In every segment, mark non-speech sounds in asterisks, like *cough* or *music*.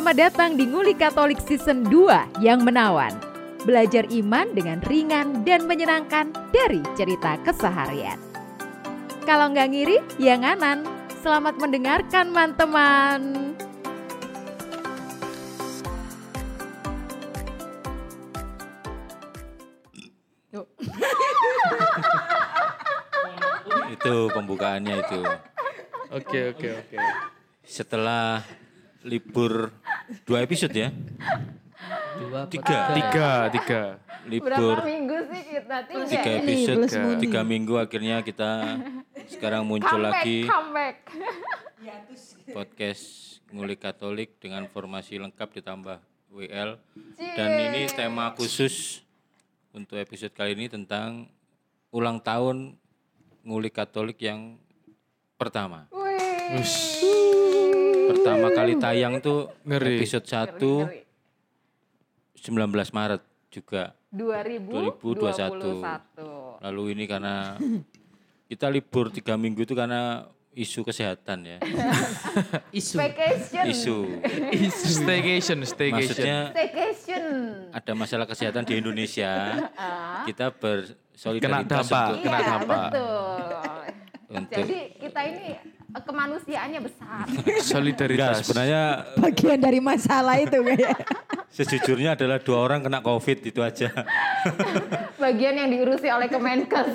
Selamat datang di Nguli Katolik Season 2 yang menawan. Belajar iman dengan ringan dan menyenangkan dari cerita keseharian. Kalau nggak ngiri, ya nganan. Selamat mendengarkan, teman-teman. *laughs* itu pembukaannya itu. Oke oke oke. Setelah libur dua episode ya, Dua tiga, Tiga tiga. libur Berapa minggu sih kita tiga? tiga ini? episode, Tiga. tiga minggu akhirnya kita sekarang muncul Comeback, lagi comeback. podcast ngulik Katolik dengan formasi lengkap ditambah WL dan ini tema khusus untuk episode kali ini tentang ulang tahun ngulik Katolik yang pertama. Wih, Ush. Pertama kali tayang tuh Ngeri. episode 1 ngeri. 19 Maret juga 2021. Lalu ini karena kita libur tiga minggu itu karena isu kesehatan ya. *laughs* isu. Vacation. Isu. Staycation staycation. Maksudnya Staycation. ada masalah kesehatan di Indonesia. kita Kena bersolidaritas dampak. untuk, Kena Iya, dampak. betul. untuk Jadi kita ini kemanusiaannya besar. Solidaritas. sebenarnya bagian dari masalah itu kayak. sejujurnya adalah dua orang kena covid itu aja. Bagian yang diurusi oleh Kemenkes.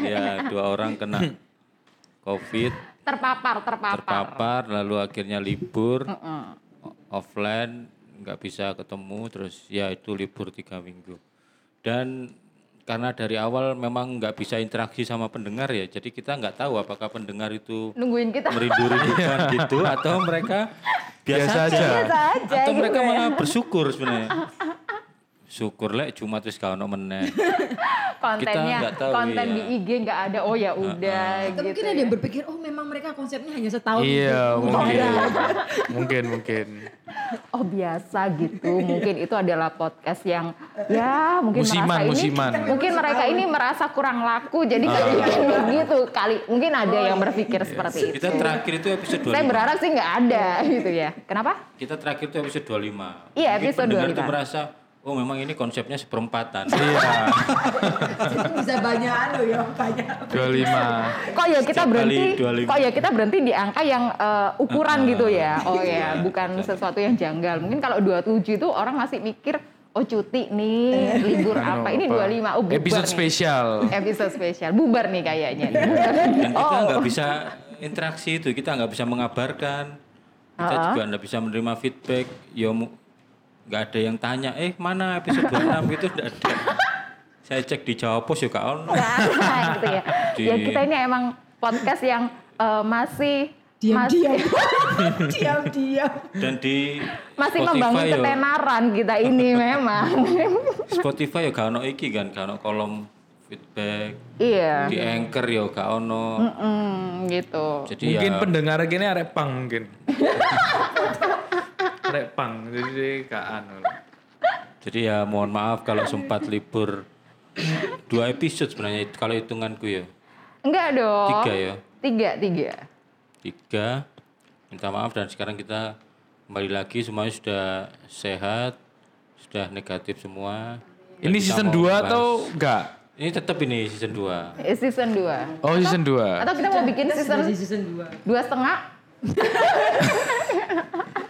ya dua orang kena covid terpapar, terpapar. terpapar lalu akhirnya libur o- offline nggak bisa ketemu terus ya itu libur tiga minggu dan karena dari awal memang nggak bisa interaksi sama pendengar ya jadi kita nggak tahu apakah pendengar itu Nungguin kita. merindu-rindukan gitu atau mereka biasa, Biasa aja, aja. Biasa aja atau gitu mereka ya. malah bersyukur sebenarnya syukur lek cuma terus kau meneh *laughs* kontennya nggak tahu, konten iya. di IG nggak ada oh ya udah Atau gitu mungkin ada yang berpikir, oh memang mereka konsepnya hanya setahun. Iya gitu. mungkin. *laughs* Mungkin mungkin. oh biasa gitu mungkin itu adalah podcast yang ya mungkin Musiman, merasa ini musiman. mungkin mereka ini merasa kurang laku jadi jadi bikin begitu kali mungkin ada yang berpikir seperti itu kita terakhir itu episode 25 saya berharap sih nggak ada gitu ya kenapa kita terakhir itu episode 25 Iya, Mungkin episode pendengar 25. itu merasa oh memang ini konsepnya seperempatan Iya. *laughs* Jadi bisa banyak anu ya, banyak. 25. kok ya kita berhenti kali 25. kok ya kita berhenti di angka yang eh, ukuran Ah, gitu ya oh ya iya. bukan sesuatu yang janggal mungkin kalau 27 itu orang masih mikir oh cuti nih libur Anu, apa ini 25 oh bubar Episode nih. spesial. episode spesial bubar nih kayaknya nih. dan kita *laughs* Oh. nggak bisa interaksi itu kita nggak bisa mengabarkan kita Ah. juga nggak bisa menerima feedback ya nggak ada yang tanya eh mana episode 26 gitu nggak ada saya cek di Jawa Pos ya kak ono Nah, gitu ya. *laughs* Di- Ya kita ini emang podcast yang eh, masih Diam-diam. masih, *laughs* Diam-diam. dan di masih Spotify membangun ya ketenaran kita ini *laughs* memang. Spotify ya gak ono iki kan gak ono kolom feedback iya. di Anchor ya gak ono Mm, gitu. jadi Mungkin ya pendengar gini arek pang mungkin. Arek pang jadi gak anu. Jadi ya mohon maaf kalau sempat libur dua episode sebenarnya itu kalau hitunganku ya Enggak dong. tiga ya Tiga, tiga. tiga minta maaf dan sekarang kita kembali lagi semuanya sudah sehat sudah negatif semua. Dan Ini season mau 2 bahas- atau enggak? ini tetap ini season 2 Eh, Season 2. Oh season 2. Atau kita mau bikin season season 2. dua setengah? *laughs*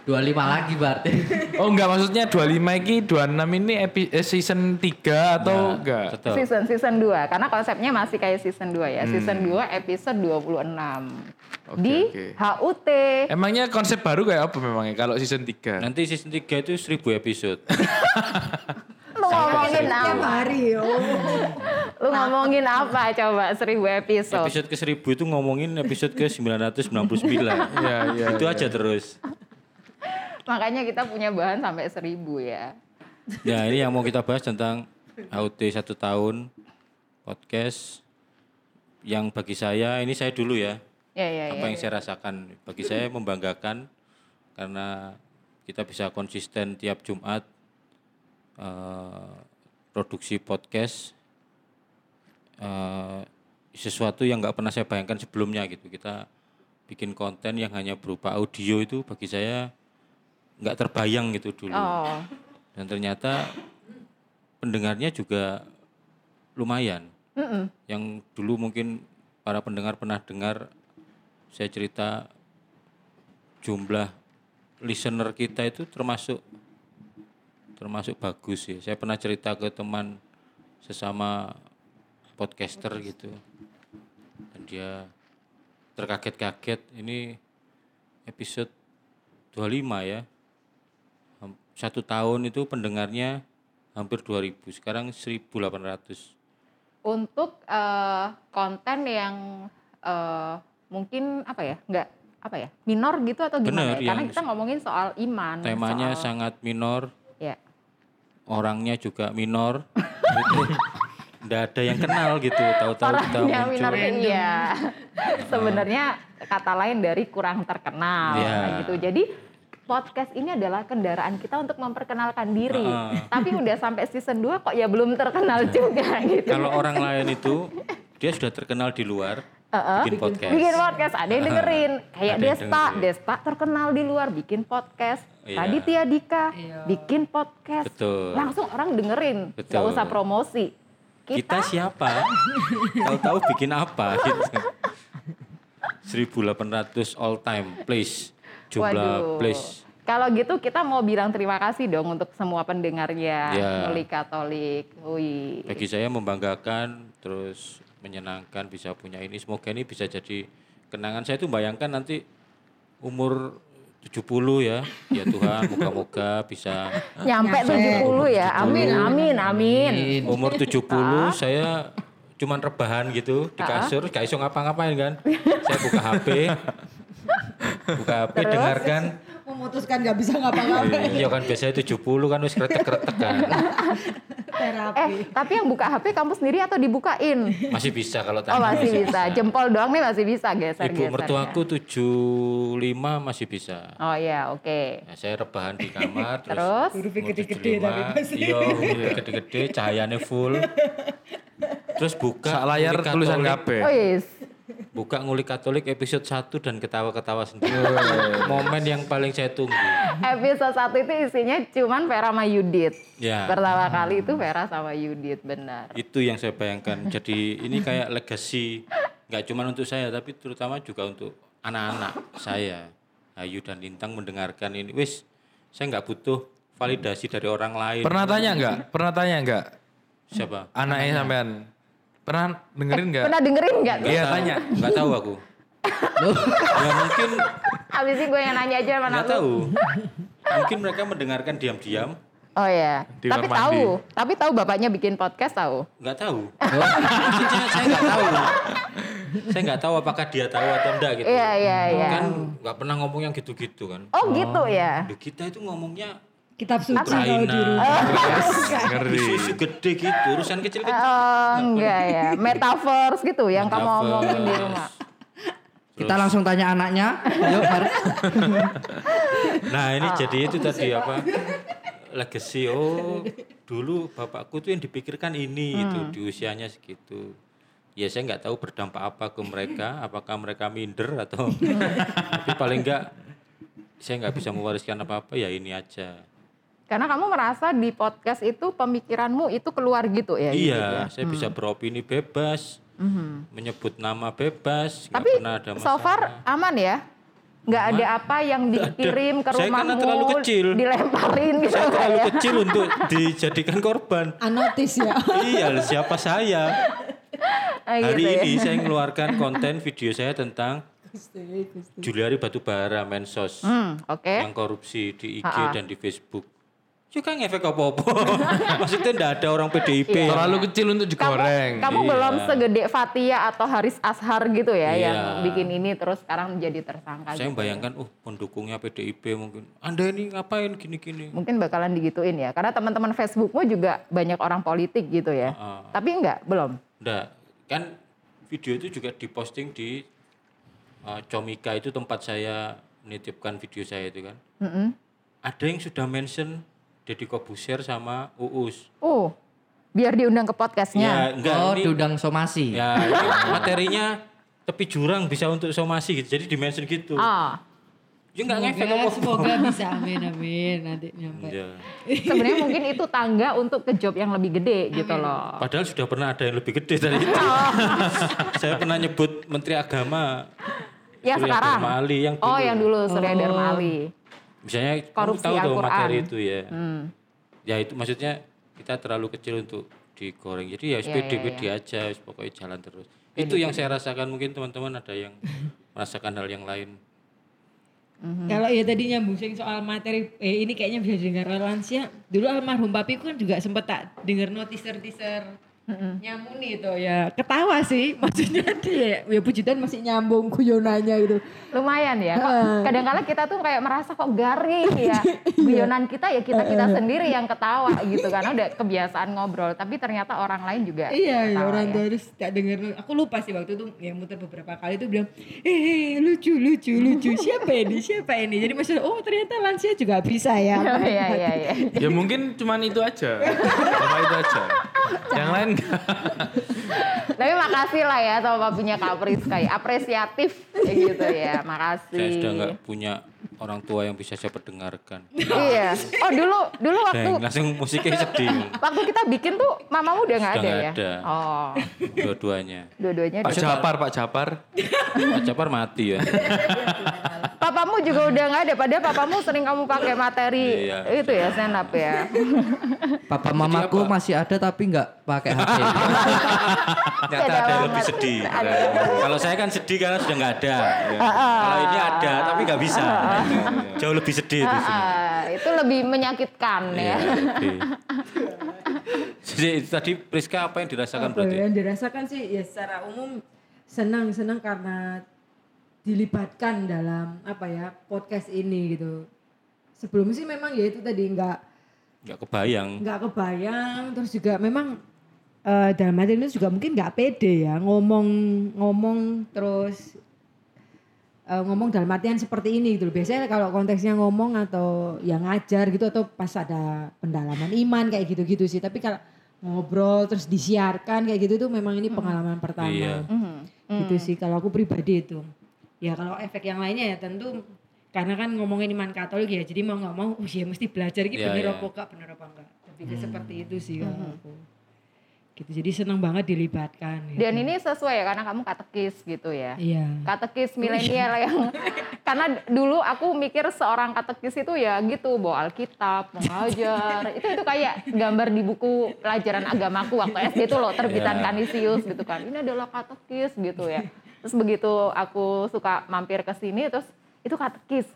25 lagi berarti. *laughs* Oh enggak maksudnya 25 ini 26 ini epi, eh, season 3 atau enggak? tetap Season season 2 karena konsepnya masih kayak season 2 ya. Hmm. Season 2 episode 26. Oke, di oke. HUT. Emangnya konsep baru kayak apa memangnya kalau season 3? nanti season 3 itu 1000 episode *laughs* Lu ngomongin apa? hari oh. Lu ngomongin apa coba 1000 episode? episode ke 1000 itu ngomongin episode ke 999 Iya, iya. itu iya. aja terus Makanya kita punya bahan sampai 1000 ya. Ya ini yang mau kita bahas tentang HUT satu tahun podcast yang bagi saya ini saya dulu ya Ya ya apa ya. yang saya rasakan bagi saya membanggakan karena kita bisa konsisten tiap Jumat eh, produksi podcast eh, sesuatu yang nggak pernah saya bayangkan sebelumnya gitu kita bikin konten yang hanya berupa audio itu bagi saya nggak terbayang gitu dulu. Oh. Dan ternyata pendengarnya juga lumayan. Mm-mm. Yang dulu mungkin para pendengar pernah dengar saya cerita jumlah listener kita itu termasuk termasuk bagus ya. Saya pernah cerita ke teman sesama podcaster gitu. Dan dia terkaget-kaget ini episode 25 ya. Satu tahun itu pendengarnya hampir 2000, sekarang 1800. Untuk eh, konten yang eh, mungkin apa ya? Enggak apa ya? Minor gitu atau gimana Bener, ya? Karena kita ngomongin soal iman. Temanya soal- sangat minor, ya. orangnya juga minor. *laughs* itu enggak ada yang kenal gitu, tahu-tahu kita muncul. iya. Sebenarnya kata lain dari kurang terkenal kayak gitu. Jadi podcast ini adalah kendaraan kita untuk memperkenalkan diri. Heeh. Tapi udah sampai season 2 kok ya belum terkenal juga *laughs* gitu. Kalau orang lain itu dia sudah terkenal di luar Heeh. bikin podcast. Bikin podcast, ada yang dengerin. Kayak Ada Desta, dengerin. Desta terkenal di luar bikin podcast. Iya. Raditya Dika bikin podcast. Betul. Langsung orang dengerin, nggak Betul. usah promosi. Kita siapa? Tahu-tahu bikin apa *laughs* gitu. 1800 all time please jumlah Waduh. please. Kalau gitu kita mau bilang terima kasih dong untuk semua pendengarnya Ya. Ngulik Katolik. Wih. Bagi saya membanggakan terus menyenangkan bisa punya ini. Semoga ini bisa jadi kenangan. Saya tuh bayangkan nanti umur 70 ya. Ya Tuhan, *laughs* moga-moga bisa Nyampe 70 ya. Amin, amin, amin. umur 70 Ah. saya cuman rebahan gitu di kasur, gak iso ngapa-ngapain kan. Saya buka HP. *laughs* Buka HP dengarkan Memutuskan nggak bisa ngapa-ngapain. Iya kan biasanya 70 kan wis kretek-kretek kan. Terapi. Eh, tapi yang buka HP kamu sendiri atau dibukain? Masih bisa kalau Oh tanya masih bisa. Jempol doang nih masih bisa geser Ibu mertuaku 75 masih bisa. Oh ya, oke. Nah, saya rebahan di kamar terus, Terus? Hurufnya umur gede-gede 75, tapi pasti. Iya, hurufnya gede-gede, cahayanya full. Terus buka Sak layar tulisan kabeh. Oh yes. Buka ngulik Katolik episode 1 dan ketawa-ketawa sendiri. Momen yang paling saya tunggu. Episode satu itu isinya cuman Vera sama Yudit. Ya. Pertama kali itu Vera sama Yudit, benar. Itu yang saya bayangkan. Jadi ini kayak legacy nggak cuma untuk saya tapi terutama juga untuk anak-anak saya. Ayu dan Lintang mendengarkan ini. Wis, saya nggak butuh validasi dari orang lain. Pernah tanya nggak? Pernah tanya nggak? Siapa? Anaknya sampean. Pernah dengerin nggak? Pernah dengerin nggak? Iya tanya. Nggak tahu aku. ya mungkin Abis ini gue yang nanya aja mana nggak lu. tahu. *laughs* Mungkin mereka mendengarkan diam-diam. Oh ya. Di Tapi tahu. Tapi tahu bapaknya bikin podcast tahu. Nggak tahu. Maksudnya saya nggak tahu. saya nggak tahu apakah dia tahu atau enggak gitu. Iya, iya, iya. Kan nggak pernah ngomong yang gitu-gitu kan. Oh, gitu ya. Duh, kita itu ngomongnya Kitab suci kalau di rumah. *laughs* Ngeri. isu-isu gede gitu, urusan kecil-kecil. Oh, enggak ya. Metaverse gitu yang kamu Metaverse. omongin di rumah. Kita langsung tanya anaknya. Yuk, mari. *laughs* Nah ini jadi itu tadi apa legacy oh dulu bapakku tuh yang dipikirkan ini gitu di usianya segitu ya saya nggak tahu berdampak apa ke mereka apakah mereka minder atau *laughs* tapi paling nggak saya nggak bisa mewariskan apa apa ya ini aja Karena kamu merasa di podcast itu pemikiranmu itu keluar gitu ya? gitu iya ya? saya bisa beropini bebas menyebut nama bebas Tapi pernah ada masalah so far aman ya? Nggak ada apa yang *laughs* dikirim ke Saya karena rumahmu, terlalu kecil. dilemparin gitu saya nggak terlalu ya? kecil untuk dijadikan korban Anotis ya. *laughs* iya siapa saya Ah, Hari gitu ya. ini saya mengeluarkan konten video saya tentang. Juliari Batubara Mensos Hmm, oke. yang korupsi di IG Ha-ha. dan di Facebook. Juga ngefek apa-apa. *laughs* Maksudnya enggak ada orang PDIP. Iya. Terlalu kecil untuk Kamu, digoreng. kamu Iya. belum segede Fatia atau Haris Ashar gitu ya Iya. yang bikin ini terus sekarang menjadi tersangka. Saya gitu. membayangkan, oh pendukungnya PDIP mungkin. Anda ini ngapain gini-gini? Mungkin bakalan digituin ya, karena teman-teman Facebookmu juga banyak orang politik gitu ya. Ha-ha. Tapi enggak, belum. Enggak. Kan video itu juga diposting di uh, Comika itu tempat saya menitipkan video saya itu kan. Mm-mm. Ada yang sudah mention Deddy Kobuser sama Uus. Oh, biar diundang ke podcastnya. Ya, enggak Oh, ini diundang somasi. Ya, materinya tepi jurang bisa untuk somasi gitu. Jadi dimention gitu. Ah, Ya enggak ngefek Semoga, apa. semoga bisa amin amin nanti nyampe. Iya. Sebenarnya mungkin itu tangga untuk ke job yang lebih gede gitu loh. Padahal sudah pernah ada yang lebih gede dari itu. *laughs* Saya pernah nyebut Menteri Agama Ya Surya sekarang. Dharma Ali yang dulu. Oh, yang dulu Surya Dharma Ali. Misalnya kamu Korupsi tahu tuh Al-Quran. materi itu ya. Hmm. Ya itu maksudnya kita terlalu kecil untuk digoreng. Jadi ya SPD aja, wis pokoknya jalan terus. Itu yang saya rasakan mungkin teman-teman ada yang merasakan hal yang lain. Kalau ya tadi nyambung sing soal materi eh ini kayaknya bisa dengar lansia. Dulu almarhum papiku kan juga sempat tak dengar no teaser-teaser nyamuni itu ya ketawa sih *laughs* maksudnya dia ya puji Tuhan masih nyambung guyonannya gitu Lumayan ya. Kok kadang-kala kita tuh kayak merasa kok garing ya. *laughs* Guyonan kita ya kita-kita sendiri yang ketawa gitu karena udah kebiasaan ngobrol, tapi ternyata orang lain juga iya ya, ketawa orang ya. tua harus tak dengar aku lupa sih waktu itu ya muter beberapa kali itu bilang eh lucu lucu lucu siapa ini siapa ini jadi maksudnya oh ternyata lansia juga bisa ya Oh, *laughs* Iya iya iya. Ya mungkin cuman itu aja. Cuma itu aja. Yang lain *laughs* Tapi makasih lah ya sama papinya Kak Priska ya. Apresiatif kayak gitu ya. Makasih. Saya sudah nggak punya orang tua yang bisa saya perdengarkan. Iya. Oh dulu dulu waktu Deng, langsung musiknya sedih. waktu kita bikin tuh mamamu udah nggak ada nggak ya? ada. Oh, Dua-duanya. dua-duanya. Pak Japar, Pak Japar. Pak Japar mati ya. Papamu juga udah nggak ada. Padahal papamu sering kamu pakai materi Iya. itu ya stand up ya. Papa mamaku masih ada tapi nggak pakai HP. *laughs* Ternyata ada yang lebih sedih. Ada. Kalau saya kan sedih karena sudah nggak ada. Kalau ini ada tapi nggak bisa. Jauh lebih sedih itu sih. Ah, itu lebih menyakitkan Iya, ya. lebih. *laughs* Jadi itu tadi Priska apa yang dirasakan Apa berarti? yang dirasakan sih ya secara umum senang senang karena dilibatkan dalam apa ya podcast ini gitu. Sebelum sih memang ya itu tadi nggak Nggak kebayang. nggak kebayang terus juga memang eh, dalam hati ini juga mungkin nggak pede ya ngomong ngomong terus eh, ngomong dalam artian seperti ini gitu loh. biasanya kalau konteksnya ngomong atau yang ngajar gitu atau pas ada pendalaman iman kayak gitu-gitu sih. Tapi kalau ngobrol terus disiarkan kayak gitu tuh memang ini pengalaman pertama. Iya. gitu sih kalau aku pribadi itu. Ya kalau efek yang lainnya ya tentu karena kan ngomongin iman Katolik ya jadi mau nggak mau oh ya mesti belajar gitu Iya, bener iya. apa enggak bener apa enggak. Tapi seperti itu sih kalau aku gitu jadi senang banget dilibatkan gitu. Dan ini sesuai ya karena kamu katekis gitu ya. iya Katekis milenial *laughs* yang karena dulu aku mikir seorang katekis itu ya gitu bawa Alkitab, mengajar. itu itu kayak gambar di buku pelajaran agamaku waktu SD itu loh terbitan Iya. Kanisius gitu kan. Ini adalah katekis gitu ya. Terus begitu aku suka mampir ke sini terus itu katekis.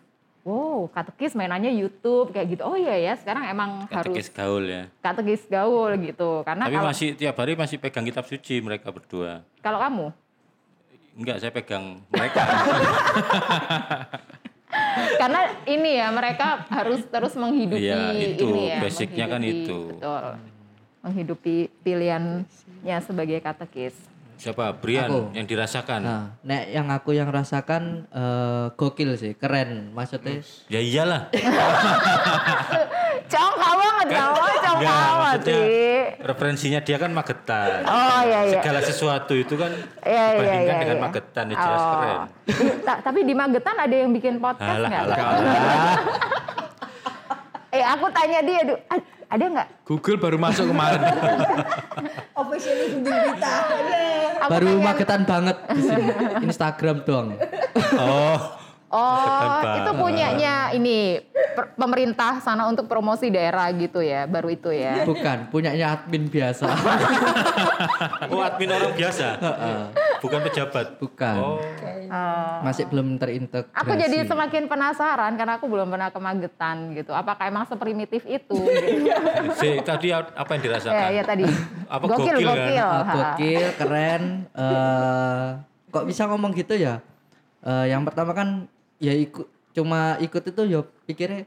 Wow, katekis mainannya YouTube kayak gitu. Oh iya ya, sekarang emang Katekis harus gaul ya. katekis gaul gitu. Karena Tapi kalau masih tiap hari masih pegang kitab suci mereka berdua. kalau kamu Enggak, saya pegang mereka. *laughs* Karena ini ya mereka harus terus menghidupi Iya, itu. ini ya. Basicnya kan itu. Betul. Menghidupi pilihannya sebagai katekis. Siapa? Brian Aku. yang dirasakan. Nah, nek yang aku yang rasakan eh, gokil sih, keren. Maksudnya Ya iyalah. *laughs* Congkak banget kamu, congkak Enggak, banget maksudnya sih. referensinya dia kan Magetan. Oh iya iya. Segala sesuatu itu kan Iya, iya, dibandingkan iya, dengan iya. Magetan ya jelas Oh. keren. Ta- tapi di Magetan ada yang bikin podcast Alah, nggak? alah. *laughs* Eh aku tanya dia, "Du, ad- ada nggak? Google baru masuk kemarin. *laughs* officially pita Aku baru pengen- magetan banget di sini. Instagram doang. Oh, Oh, itu punyanya ini pemerintah sana untuk promosi daerah gitu ya, baru itu ya. Bukan, punyanya admin biasa. *laughs* oh admin orang biasa. Bukan pejabat. Bukan. Oh, Masih belum terintegrasi. Aku jadi semakin penasaran karena aku belum pernah ke Magetan gitu. Apakah emang seprimitif itu? Gitu. *laughs* si, tadi apa yang dirasakan? ya, ya tadi. Apa gokil, gokil kan? gokil. Ah, Ha. gokil, keren. eh kok bisa ngomong gitu ya? Eh, yang pertama kan ya ikut cuma ikut itu ya pikirnya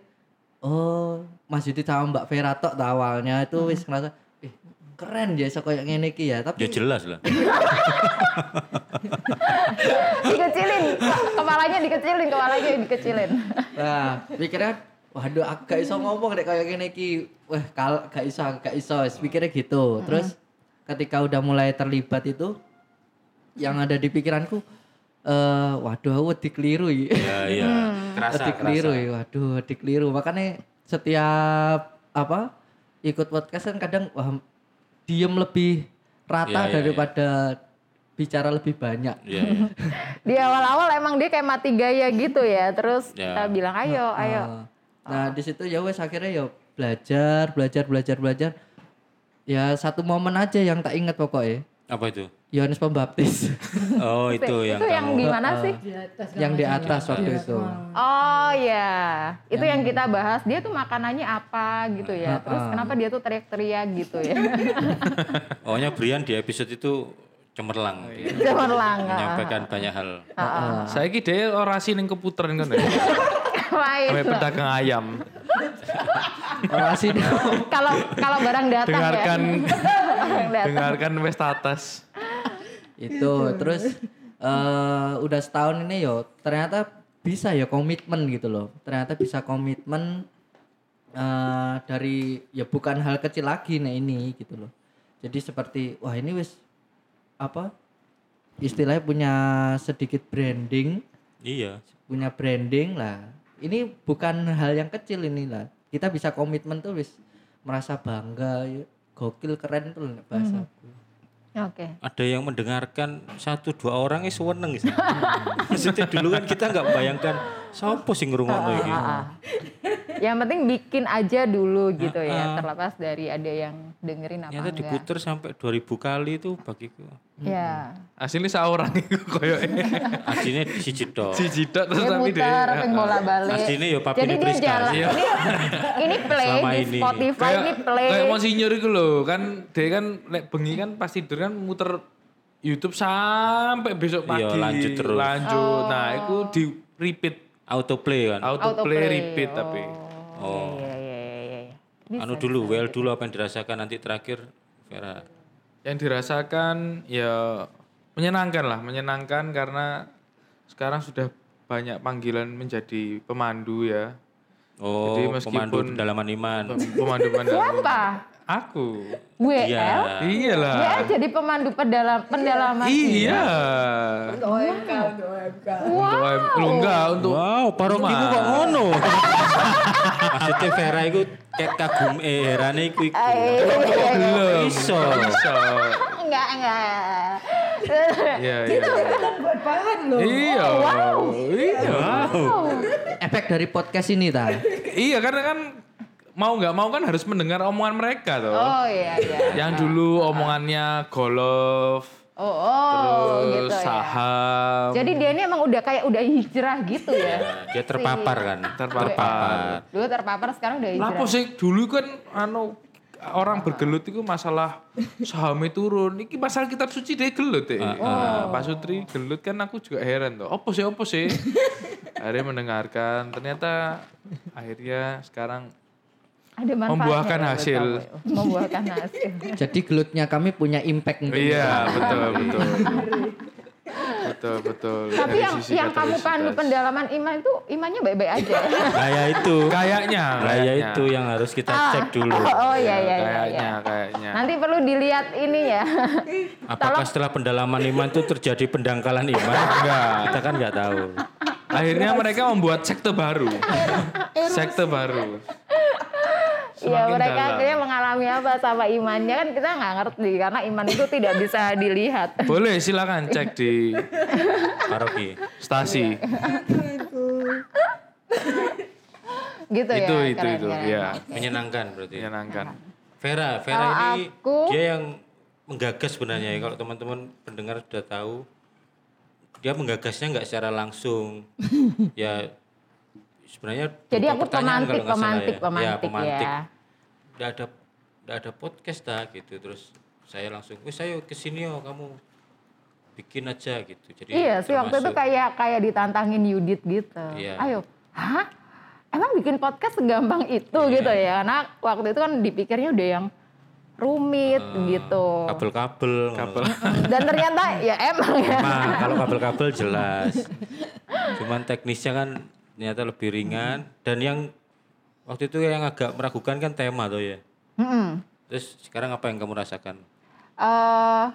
oh Mas Yudi sama Mbak Vera tok awalnya. Itu wis ngerasa eh keren ya iso kayak ngene iki ya. Tapi Ya jelas lah. *laughs* Dikecilin, kepalanya dikecilin, kepalanya dikecilin. nah pikirnya waduh aku gak iso ngomong deh kayak ngene iki. Wah kal gak iso gak iso. Wis pikirnya gitu. Terus ketika udah mulai terlibat itu yang ada di pikiranku eh waduh aku dikeliru ya Ya, ya. *laughs* Kerasa, Adik keliru kerasa. ya, waduh adik keliru. Makanya setiap apa ikut podcast kan kadang wah diem lebih rata Iya, iya, daripada bicara lebih banyak. Iya, iya. *laughs* Di awal-awal emang dia kayak mati gaya gitu ya. Terus Ya. kita bilang ayo, ayo. Ah. Nah, di situ ya wes akhirnya ya belajar, belajar, belajar, belajar. Ya satu momen aja yang tak ingat pokoknya. Apa itu? Yohanes Pembaptis *laughs* Oh itu yang itu yang kamu. di mana sih? yang di atas waktu itu. Oh ya, itu yang kita bahas. Dia tuh makanannya apa gitu ya. Terus kenapa dia tuh teriak-teriak gitu ya? *laughs* Pokoknya Brian di episode itu cemerlang. dia. Cemerlang. ah. Menyampaikan banyak hal. Saya ki dhewe orasi ning keputeren kan ya. *laughs* Sampai pedagang ayam. Orasi Kalau kalau barang datang Dengarkan ya. Dengarkan *laughs* wes tatas. itu terus eh udah setahun ini yo ternyata bisa ya komitmen gitu loh. Ternyata bisa komitmen eh dari ya bukan hal kecil lagi nih ini gitu loh. Jadi seperti wah ini wis apa istilahnya punya sedikit branding Iya. punya branding lah. Ini bukan hal yang kecil ini lah. Kita bisa komitmen tuh wis merasa bangga, gokil keren tuh bahasa. Oke. Ada yang mendengarkan satu dua orang itu seneng gitu. *laughs* Maksudnya dulu kan kita nggak bayangkan siapa sih ngerungokno iki. Ah. Yang penting bikin aja dulu gitu ya. Terlepas dari ada yang dengerin apa enggak. diputer sampai 2000 kali itu bagiku. Ya. Asli seorang iku koyoke. Aslinya si tok. Siji tok terus Dia tapi muter, ping bola balik. Aslinya ya Papi Jadi dia jalan. Iya. Ini, ini play Selama di ini. Spotify Kayak ini play. kayak monsinyur iku lho, kan dia kan lek bengi kan pas tidur kan muter YouTube sampai besok pagi. Iya, lanjut terus. Lanjut. Nah, itu di repeat Autoplay kan. autoplay repeat tapi. Oh. Iya, iya, iya, iya. Bisa. Anu dulu, well dulu apa yang dirasakan nanti terakhir Vera. Yang dirasakan ya menyenangkan lah, menyenangkan karena sekarang sudah banyak panggilan menjadi pemandu ya. Oh, Jadi pemandu meskipun- pendalaman iman. Pemandu pemandu. Siapa? Aku. WL? Iya. Iyalah. WL jadi pemandu pendalam, pendalaman. Iya. OMK untuk OMK. Untuk lu enggak untuk Wow, parokimu kok ngono. Maksudnya Vera itu kayak kagum herane iku iku. belum. Iso. Bisa. Enggak, enggak. Iya, iya. Kan buat bahan loh. Iya. Iya. Efek dari podcast ini ta. *laughs* Iya karena kan mau nggak mau kan harus mendengar omongan mereka tuh. Oh iya, iya. *laughs* Yang dulu omongannya golf, Oh, oh terus gitu ya. saham. Jadi dia ini emang udah kayak udah hijrah gitu ya. Dia terpapar kan. Terpapar. Dulu terpapar sekarang udah hijrah. Lapo sih dulu kan anu orang bergelut itu masalah sahamnya turun. Iki masalah kitab suci dia gelut ya. Nah, Pak Sutri gelut kan aku juga heran tuh. Apa sih apa sih? *laughs* akhirnya mendengarkan. Ternyata akhirnya sekarang Ada manfaatnya Membuahkan ya buat hasil. kamu. Membuahkan hasil. *laughs* Jadi gelutnya kami punya impact iya betul *laughs* betul. betul betul. Tapi yang yang kamu kapasitas. pendalaman iman itu imannya baik-baik aja. *laughs* Ya itu. Kayaknya. Kayaknya. itu yang harus kita cek dulu. oh iya iya iya. Kayaknya iya. kayaknya. Nanti perlu dilihat ini ya. Apakah setelah pendalaman iman itu terjadi pendangkalan iman? Enggak. Kita kan nggak tahu. Akhirnya mereka membuat sekte baru. sekte baru. Iya mereka dalam. akhirnya mengalami apa sama imannya kan kita nggak ngerti karena iman itu tidak bisa dilihat. Boleh silakan cek di Paroki. stasi. gitu itu ya. itu keren, itu keren. ya Menyenangkan berarti. menyenangkan. Vera, Vera Kalau ini aku- dia yang menggagas sebenarnya ya. Kalau teman-teman pendengar sudah tahu, dia menggagasnya nggak secara langsung. ya sebenarnya Jadi aku pemantik, salah pemantik, ya. pemantik ya. pemantik. ya. Nggak ada nggak ada podcast dah gitu. Terus saya langsung, wis ayo ke sini yo kamu bikin aja gitu. Jadi Iya sih waktu itu kayak kayak ditantangin Yudit gitu. Iya. Ayo, hah? Emang bikin podcast segampang itu Iya. gitu ya? Karena waktu itu kan dipikirnya udah yang rumit Ah. gitu. kabel-kabel. Kabel. Dan ternyata ya emang ya. Nah, kalau kabel-kabel jelas. Cuman teknisnya kan ternyata lebih ringan dan yang waktu itu yang agak meragukan kan tema tuh ya. Mm-mm. Terus sekarang apa yang kamu rasakan? eh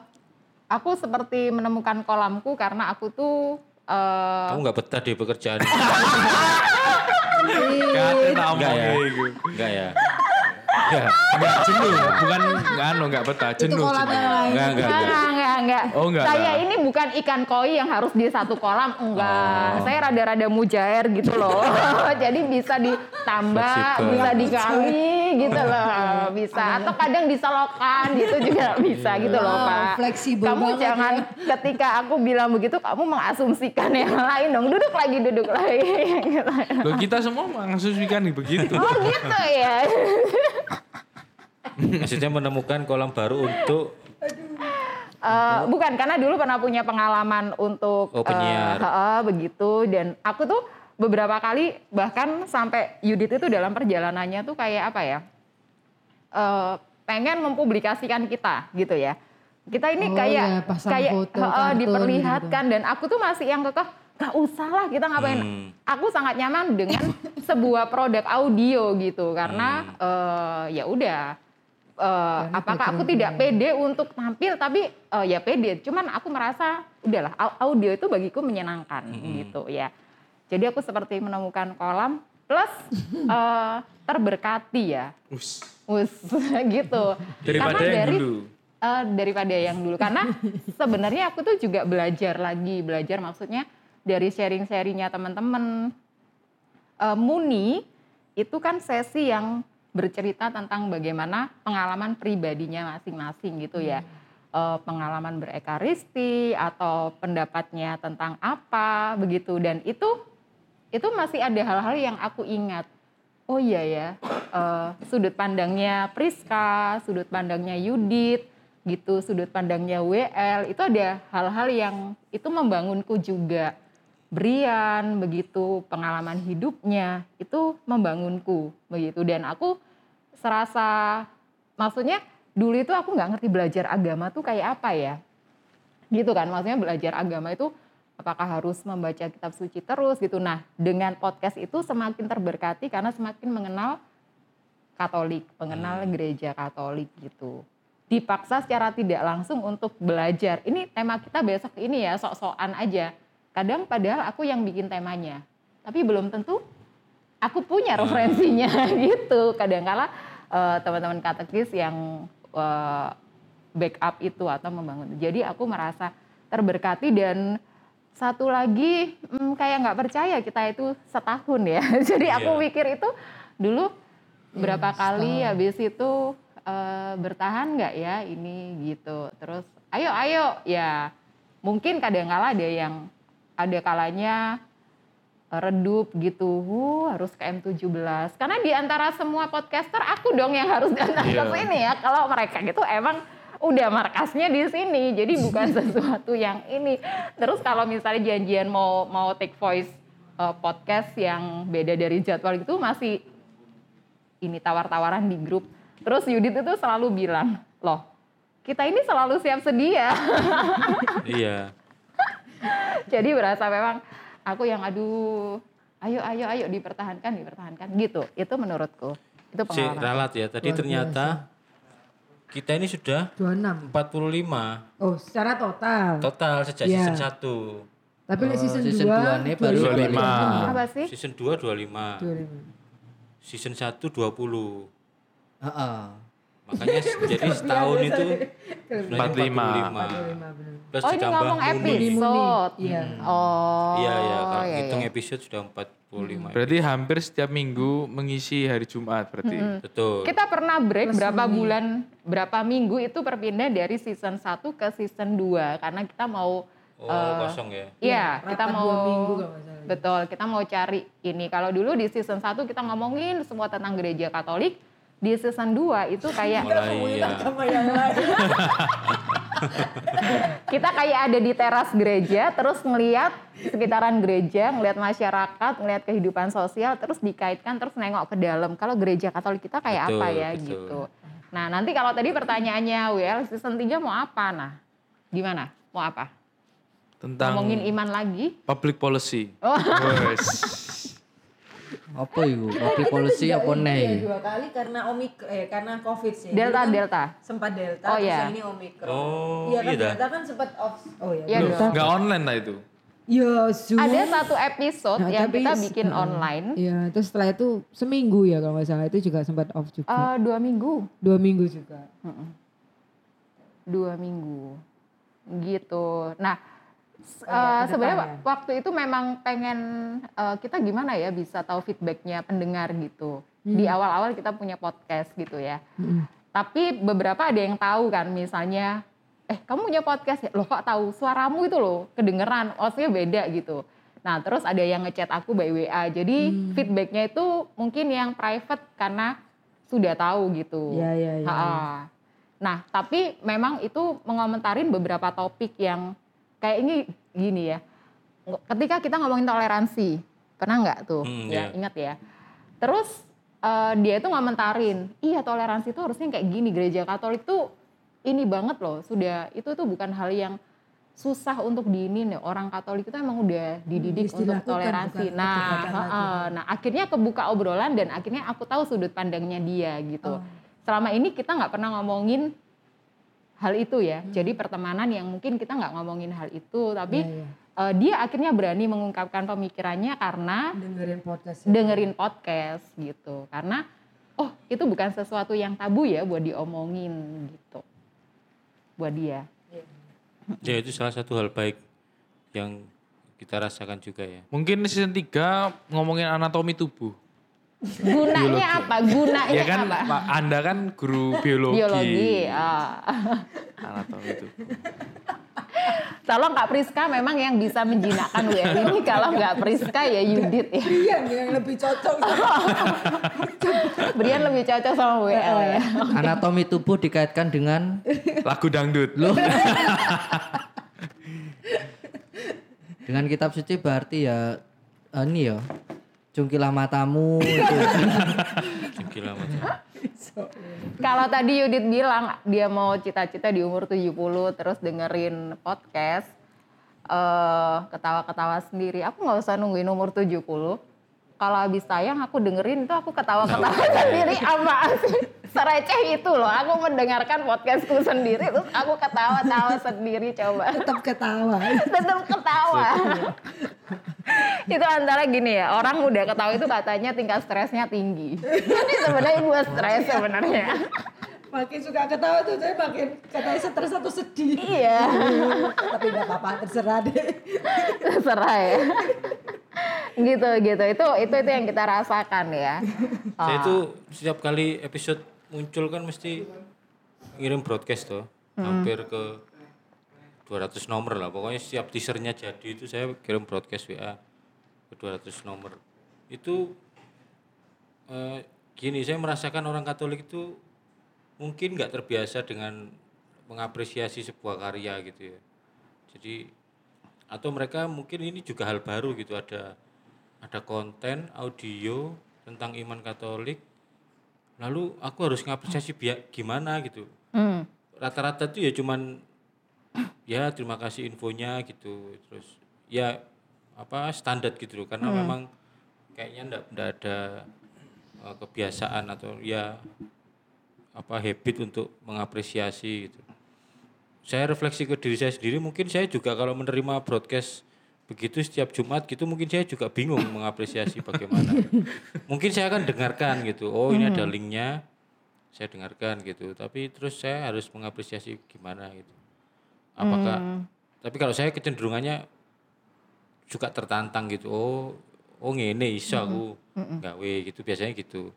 aku seperti menemukan kolamku karena aku tuh eh, Kamu nggak betah di pekerjaan ini? Kate tak Enggak ya? iku. Enggak ya? Enggak. Enggak jenuh, bukan enggak anu enggak betah, jenuh. Enggak, enggak, Enggak, enggak. enggak. Oh, enggak, Saya enggak. ini bukan ikan koi yang harus di satu kolam, enggak. Oh. Saya rada-rada mujair gitu loh. *laughs* *laughs* Jadi bisa ditambah, Fleksibel. bisa dikali gitu loh. *laughs* Bisa. Atau kadang diselokan gitu juga bisa gitu loh, Wow, Pak. fleksibel Kamu banget jangan ketika aku bilang begitu, kamu mengasumsikan yang lain dong. Duduk lagi, duduk lagi. Gitu. Loh kita semua mengasumsikan begitu. Oh gitu ya. Maksudnya menemukan kolam baru untuk Eh, bukan karena dulu pernah punya pengalaman untuk Oh, penyiar. eh, heeh, begitu. Dan aku tuh beberapa kali bahkan sampai Yudit itu dalam perjalanannya tuh kayak apa ya eh, pengen mempublikasikan kita gitu ya. Kita ini Oh, kayak ya, kayak foto, kartun diperlihatkan. dan aku tuh masih yang kekeh gak usah lah kita ngapain. Hmm. aku sangat nyaman dengan sebuah produk audio gitu karena eh, ya udah eh, apakah aku tidak pede untuk tampil tapi eh, ya pede. Cuman aku merasa udahlah au- audio itu bagiku menyenangkan gitu ya. Jadi aku seperti menemukan kolam plus *laughs* eh, terberkati ya. Us. Us, *laughs* gitu. Daripada Karena yang dari- dulu. Eh, daripada yang dulu. Karena sebenarnya aku tuh juga belajar lagi belajar maksudnya dari sharing-sharingnya teman-teman. Eh, Muni itu kan sesi yang bercerita tentang bagaimana pengalaman pribadinya masing-masing gitu ya. Eh, pengalaman berekaristi atau pendapatnya tentang apa begitu. Dan itu itu masih ada hal-hal yang aku ingat. Oh iya ya eh, sudut pandangnya Priska sudut pandangnya Yudit gitu sudut pandangnya WL itu ada hal-hal yang itu membangunku juga. Brian begitu pengalaman hidupnya itu membangunku begitu. Dan aku serasa maksudnya dulu itu aku nggak ngerti belajar agama tuh kayak apa ya? Gitu kan maksudnya belajar agama itu apakah harus membaca kitab suci terus gitu. Nah dengan podcast itu semakin terberkati karena semakin mengenal Katolik mengenal gereja Katolik gitu. Dipaksa secara tidak langsung untuk belajar. Ini tema kita besok ini ya sok-sokan aja. Kadang padahal aku yang bikin temanya tapi belum tentu aku punya referensinya *laughs* gitu. Kadangkala eh, teman-teman katekis yang eh, backup itu atau membangun. Jadi aku merasa terberkati dan satu lagi hmm, kayak nggak percaya kita itu setahun ya. *laughs* Jadi aku Iya. pikir itu dulu berapa kali habis itu eh, bertahan nggak ya ini gitu. Terus ayo ayo. Ya mungkin kadang-kala ada yang ada kalanya redup gitu, uh, harus ke M17. Karena di antara semua podcaster aku dong yang harus datang ke Iya. sini ya. Kalau mereka gitu emang udah markasnya di sini, jadi bukan *laughs* sesuatu yang ini. Terus kalau misalnya janjian mau mau take voice uh, podcast yang beda dari jadwal itu masih ini tawar-tawaran di grup. Terus Yudit itu selalu bilang, loh kita ini selalu siap sedia. *laughs* iya. Jadi berasa memang aku yang aduh, ayo ayo ayo dipertahankan dipertahankan gitu. Itu menurutku. Itu Si pengalaman. ralat ya. Tadi Luar ternyata kita ini sudah 26. 45 Oh, secara total. total sejak Iya. season 1. Tapi Oh, season, season 2 dua nih baru 25. Apa sih? Season 2 25. 25. Season 1 20. Heeh. Makanya *laughs* jadi setahun itu 45. 25 benar. Plus Oh ini ditambah ngomong episode. Iya. Oh. Iya iya kalau iya, hitung iya. episode sudah 45. Berarti hampir setiap minggu mengisi hari Jumat berarti. Betul. Kita pernah break Plus berapa Muni. bulan, berapa minggu itu berpindah dari season 1 ke season 2 karena kita mau Oh, eh, kosong ya. Iya, kita rapat mau minggu. Betul, kita mau cari ini. Kalau dulu di season 1 kita ngomongin semua tentang gereja Katolik, di season 2 itu kayak Mulai ya. *laughs* kita kayak ada di teras gereja, terus ngeliat sekitaran gereja, ngeliat masyarakat, ngeliat kehidupan sosial, terus dikaitkan, terus nengok ke dalam. Kalau gereja Katolik kita kayak Betul, apa ya betul. gitu. Nah nanti kalau tadi pertanyaannya, well season 3 mau apa? Nah gimana? Mau apa? Tentang Ngomongin iman lagi? public policy. Oh. Apa itu? Public policy apa nih? dua kali karena omik eh karena covid sih. Delta, kan delta. Sempat delta, Oh, terus iya. ini omikron. Oh, iya kan iya delta kan sempat off. Oh iya. Iya delta. Enggak online lah itu. Ya Zoom. Ada satu episode Nah, yang tapi- kita bikin Heeh. online Iya, terus setelah itu seminggu ya kalau nggak salah itu juga sempat off juga. eh, dua minggu. Dua minggu juga. dua minggu gitu. Nah eh, sebenarnya ya. waktu itu memang pengen eh, kita gimana ya bisa tahu feedbacknya pendengar gitu. Di awal-awal kita punya podcast gitu ya. Mm-mm. Tapi beberapa ada yang tahu kan misalnya, eh kamu punya podcast ya? Loh kok tahu suaramu itu loh kedengeran, maksudnya beda gitu. Nah terus ada yang ngechat aku by WA, jadi feedbacknya itu mungkin yang private karena sudah tahu gitu. Iya, iya, iya. Nah tapi memang itu mengomentarin beberapa topik yang kayak ini gini ya. Ketika kita ngomongin toleransi, pernah nggak tuh? Hmm, ya iya. ingat ya. Terus eh, dia itu ngomentarin, iya toleransi itu harusnya kayak gini. Gereja Katolik tuh ini banget loh, sudah itu tuh bukan hal yang susah untuk diinin ya. Orang Katolik itu emang udah dididik Hmm, untuk toleransi. bukan Nah, lagi. heeh. nah akhirnya kebuka obrolan dan akhirnya aku tahu sudut pandangnya dia gitu. Oh. Selama ini kita nggak pernah ngomongin hal itu ya. Hmm. Jadi pertemanan yang mungkin kita nggak ngomongin hal itu, tapi Iya, iya. eh, dia akhirnya berani mengungkapkan pemikirannya karena dengerin podcast. ya. dengerin podcast gitu karena oh itu bukan sesuatu yang tabu ya buat diomongin gitu buat dia Ya itu salah satu hal baik yang kita rasakan juga ya. Mungkin season 3 ngomongin anatomi tubuh. Gunanya apa gunanya Ya kan apa Anda kan guru biologi. biologi ah. Anatomi tubuh. tolong Kak Priska memang yang bisa menjinakkan WL ini *laughs* kalau nggak Priska ya Yudit ya Iya, yang lebih cocok. *laughs* Brian lebih cocok sama WL ya Anatomi tubuh dikaitkan dengan Lagu dangdut. Loh. *laughs* dengan kitab suci berarti ya ini ya cungkilah matamu *laughs* itu. Gila macam. Kalau tadi Yudit bilang dia mau cita-cita di umur 70 terus dengerin podcast eh ketawa-ketawa sendiri. Aku nggak usah nungguin umur 70. Kalau habis tayang aku dengerin itu aku ketawa-ketawa *laughs* sendiri apa sih? Sereceh itu loh. Aku mendengarkan podcastku sendiri terus aku ketawa-tawa *laughs* sendiri coba. Tetap ketawa. *laughs* Tetap ketawa. itu antara gini ya, orang muda ketawa itu katanya tingkat stresnya tinggi. Jadi sebenarnya gue stres sebenarnya. Makin suka ketawa tuh saya makin katanya stres atau sedih. Iya. Tapi nggak apa-apa, terserah deh. terserah ya gitu gitu itu itu itu yang kita rasakan ya *laughs* Saya itu setiap kali episode muncul kan mesti ngirim broadcast tuh. Hampir ke 200 nomor lah. Pokoknya setiap teasernya jadi itu saya kirim broadcast WA ke 200 nomor. Itu eh, gini, saya merasakan orang Katolik itu mungkin nggak terbiasa dengan mengapresiasi sebuah karya gitu ya. Jadi atau mereka mungkin ini juga hal baru gitu ada ada konten audio tentang iman Katolik. Lalu aku harus ngapresiasi biar gimana gitu. Hmm. rata-rata tuh ya cuman ya terima kasih infonya gitu. Terus ya apa standar gitu loh. Karena memang kayaknya ndak ndak ada eh, kebiasaan atau ya apa habit untuk mengapresiasi gitu. Saya refleksi ke diri saya sendiri mungkin saya juga kalau menerima broadcast begitu setiap Jumat gitu mungkin saya juga bingung *laughs* mengapresiasi bagaimana. Mungkin saya akan dengarkan gitu. Oh ini ada linknya saya dengarkan gitu. Tapi terus saya harus mengapresiasi gimana gitu. Apakah tapi kalau saya kecenderungannya juga tertantang gitu. Oh oh ngene iso aku gawe gitu biasanya gitu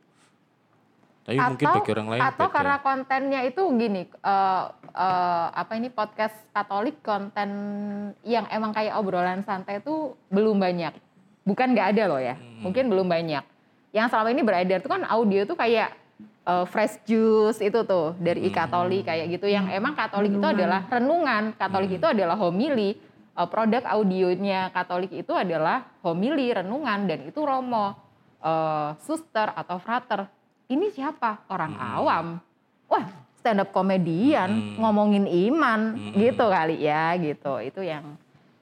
tapi mungkin bagi orang lain atau beda. karena kontennya itu gini eh, eh, apa ini podcast Katolik konten yang emang kayak obrolan santai itu belum banyak. Bukan nggak ada loh ya Hmm. mungkin belum banyak. Yang selama ini beredar itu kan audio tuh kayak eh, fresh juice itu tuh dari Hmm. Katolik kayak gitu. Yang emang Katolik itu adalah renungan. Katolik itu adalah homili produk audionya Katolik itu adalah homili renungan dan itu romo. Eh, suster atau frater ini siapa? Orang awam. Wah stand up komedian ngomongin iman gitu kali ya gitu. Itu yang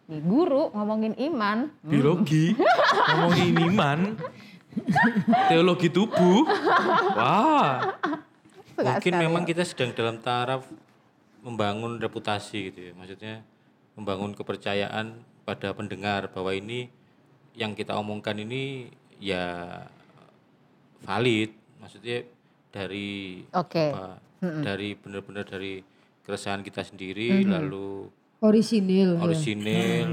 nih guru ngomongin iman. Biologi, ngomongin iman, *laughs* teologi tubuh. Wah, Suka mungkin sekali memang ya. kita sedang dalam taraf membangun reputasi gitu ya. Maksudnya membangun kepercayaan pada pendengar bahwa ini yang kita omongkan ini ya valid maksudnya dari Oke. apa, dari benar-benar dari keresahan kita sendiri lalu Orisinil. ya. orisinil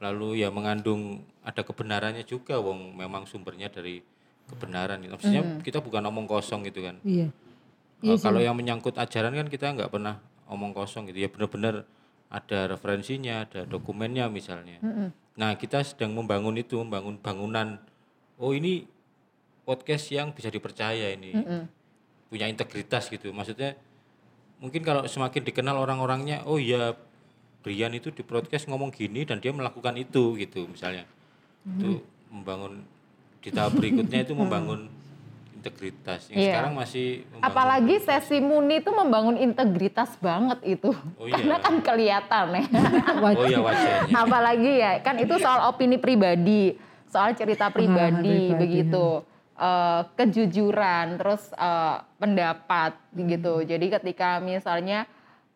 lalu ya mengandung ada kebenarannya juga wong. Memang sumbernya dari kebenaran. Gitu. maksudnya kita bukan omong kosong gitu kan. Iya. Eh, kalau yang menyangkut ajaran kan kita nggak pernah omong kosong gitu. Ya benar-benar ada referensinya ada dokumennya misalnya. Nah kita sedang membangun itu membangun bangunan. Oh ini podcast yang bisa dipercaya ini punya integritas gitu maksudnya mungkin kalau semakin dikenal orang-orangnya oh iya Brian itu di podcast ngomong gini dan dia melakukan itu gitu misalnya itu membangun di tahap berikutnya itu *laughs* membangun integritas yang Iya. sekarang masih membangun Apalagi sesi Muni itu membangun integritas banget itu. Oh iya. Karena kan kelihatan ya. *laughs* oh ya wajahnya Apalagi ya, kan itu soal opini pribadi, soal cerita pribadi pribadi, begitu. Eh, kejujuran, terus eh, pendapat gitu. Jadi ketika misalnya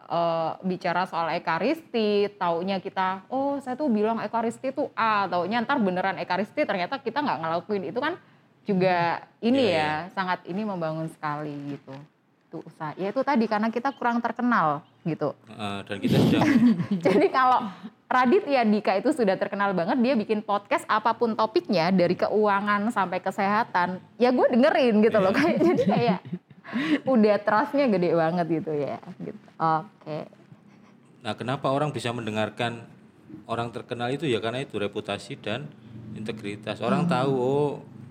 eh, bicara soal ekaristi, taunya kita, oh saya tuh bilang ekaristi itu A, taunya ntar beneran ekaristi, ternyata kita nggak ngelakuin itu kan juga ini Iya, ya, sangat ini membangun sekali gitu. Itu usaha. Ya itu tadi karena kita kurang terkenal gitu. Eh, dan kita *laughs* Jadi kalau Raditya Dika itu sudah terkenal banget, dia bikin podcast apa pun topiknya dari keuangan sampai kesehatan, ya gue dengerin gitu loh kayak *laughs* jadi kayak udah trustnya gede banget gitu ya. Gitu. Oke. Nah, kenapa orang bisa mendengarkan orang terkenal itu ya karena itu reputasi dan integritas. Orang tahu oh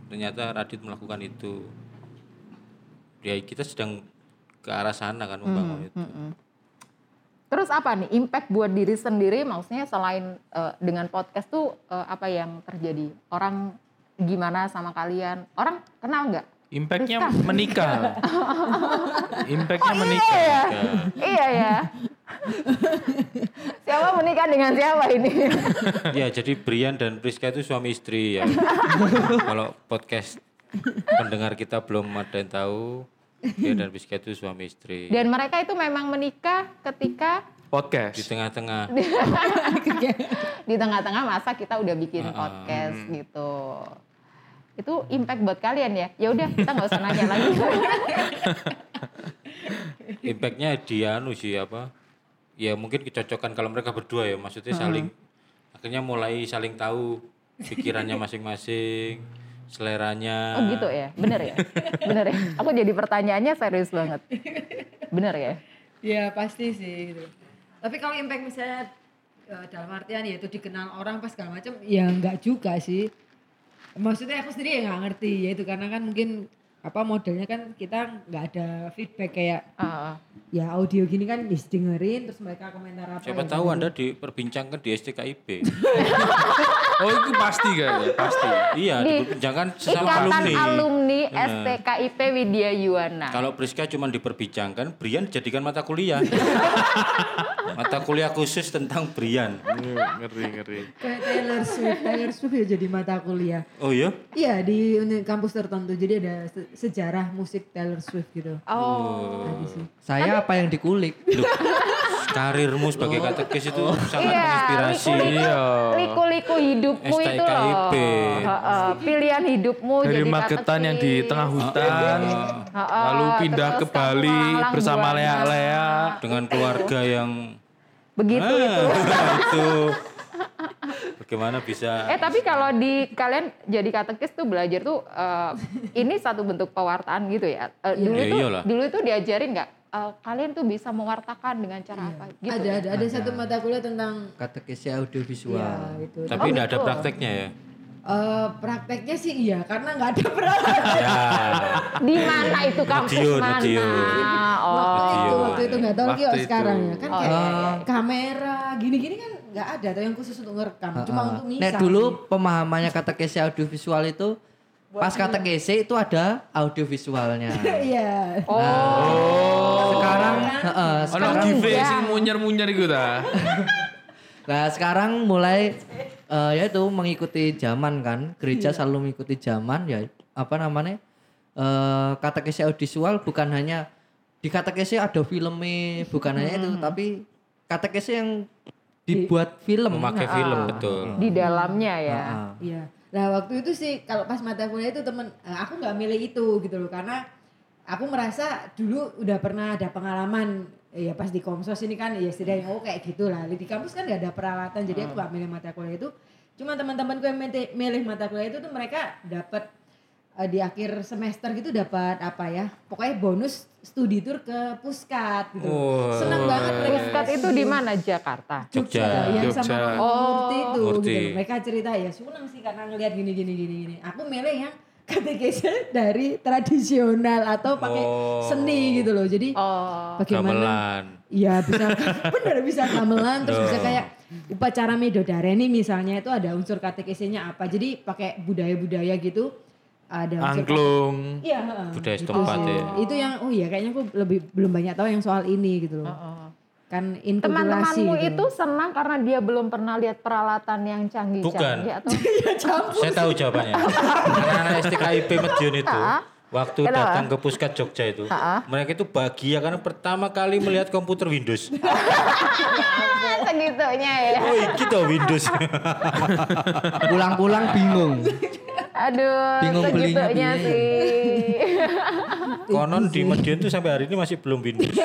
ternyata Radit melakukan itu. Ya kita sedang ke arah sana kan membangun itu. Terus apa nih impact buat diri sendiri? Maksudnya selain eh, dengan podcast tuh eh, apa yang terjadi? Orang gimana sama kalian? Orang kenal nggak? Impactnya menikah. *laughs* Impactnya Iya menikah. ya, iya ya. siapa menikah dengan siapa ini? Ya, jadi Brian dan Priska itu suami istri ya. *laughs* Kalau podcast pendengar kita belum ada yang tahu, dia dan Priska itu suami istri. Dan mereka itu memang menikah ketika Di Podcast. tengah-tengah *laughs* di tengah-tengah masa kita udah bikin podcast gitu. Itu impact buat kalian ya? Ya udah kita nggak usah nanya lagi. *laughs* impactnya dia anu sih apa ya mungkin kecocokan kalau mereka berdua ya maksudnya saling akhirnya mulai saling tahu pikirannya masing-masing seleranya Oh gitu ya? Bener ya? *laughs* Bener ya? Aku jadi pertanyaannya serius banget. Bener ya? Ya pasti sih gitu. Tapi kalau impact misalnya eh, dalam artian ya itu dikenal orang pas segala macam ya enggak juga sih. Maksudnya aku sendiri ya nggak ngerti ya itu karena kan mungkin apa modelnya kan kita nggak ada feedback kayak Ah, ya audio gini kan bisa dengerin terus mereka komentar apa. siapa ya tahu gitu. anda diperbincangkan di STKIP *laughs* Oh itu pasti kayaknya, pasti. iya Di diperbincangkan sesama Ikatan alumni, alumni, STKIP Widya Yuwana. kalau Priska cuma diperbincangkan Brian dijadikan mata kuliah *laughs* mata kuliah khusus tentang Brian ngeri ngeri. Kayak Taylor Swift, Taylor Swift ya jadi mata kuliah. oh iya Iya di kampus tertentu jadi ada sejarah musik Taylor Swift gitu. Oh. Tadi sih. Saya apa yang dikulik? Loh, karirmu sebagai katekis itu sangat Iya, menginspirasi Iya. liku-liku hidupmu itu loh. STKIP. Heeh, pilihan hidupmu Dari jadi Magetan yang di tengah hutan, Heeh, lalu pindah terus ke Bali bersama. Lea-Lea. dengan keluarga yang Begitu Ah, itu. itu bagaimana bisa Eh tapi kalau di kalian jadi katekis tuh belajar tuh eh, ini satu bentuk pewartaan gitu ya. Eh, dulu Ya tuh iyalah. dulu itu diajarin nggak eh, kalian tuh bisa mewartakan dengan cara apa gitu. ada ada ada satu mata kuliah tentang Katekisnya audiovisual. ya itu. tapi tidak ada betul. prakteknya ya Eh, prakteknya sih iya karena nggak ada peralatan. ya Di mana itu kampus mana? Oh. waktu itu waktu itu nggak tahu itu. sekarang ya kan Oh, kayak iya, kamera gini-gini kan nggak ada atau yang khusus untuk ngerekam cuma untuk misah. Nek dulu pemahamannya katekesi audiovisual itu pas katekesi itu ada audiovisualnya. *laughs* Iya. Oh. Sekarang heeh, Ono sekarang give enggak. sing munyer-munyer iku ta. *laughs* Nah sekarang mulai eh, ya itu mengikuti zaman kan gereja selalu mengikuti zaman ya apa namanya eh katekesi audiovisual bukan hanya di katekesi ada filmnya bukan hanya itu tapi katekesi yang dibuat film. Memakai film betul. di dalamnya ya. Heeh. Iya. Nah waktu itu sih kalau pas mata kuliah itu temen eh, aku nggak milih itu gitu loh karena aku merasa dulu udah pernah ada pengalaman ya pas di komsos ini kan ya setidaknya oh kayak gitulah di kampus kan nggak ada peralatan jadi aku nggak milih mata kuliah itu cuma teman-temanku yang milih mata kuliah itu tuh mereka dapat eh, di akhir semester gitu dapat apa ya pokoknya bonus studi tour ke puskat gitu Wah. senang banget mereka Puskat itu di mana Jakarta? Jogja. yang Jogja. sama Oh, Murti itu Murti. gitu. Mereka cerita ya senang sih karena ngelihat gini gini gini gini. Aku milih yang katekesnya dari tradisional atau pakai Oh. seni gitu loh. Jadi Oh, bagaimana? Iya bisa *laughs* bener bisa gamelan terus bisa Oh. kayak upacara Midodareni misalnya itu ada unsur katekesnya apa. Jadi pakai budaya-budaya gitu ada Angklung. Iya, heeh. Budaya Gitu setempat ya. Itu yang oh iya kayaknya aku lebih belum banyak tahu yang soal ini gitu loh. Kan inkulturasi teman-temanmu gitu. itu senang karena dia belum pernah lihat peralatan yang canggih-canggih atau *laughs* Saya tahu jawabannya. *laughs* Anak-anak STKIP Medion itu waktu Kenapa? datang ke Puskat Jogja itu, mereka itu bahagia karena pertama kali melihat komputer Windows. *laughs* segitunya ya. Oh, iki toh Windows. *laughs* Pulang-pulang bingung. Aduh, Bingung belinya segitunya piye. sih. *laughs* Konon di Medion itu sampai hari ini masih belum Windows.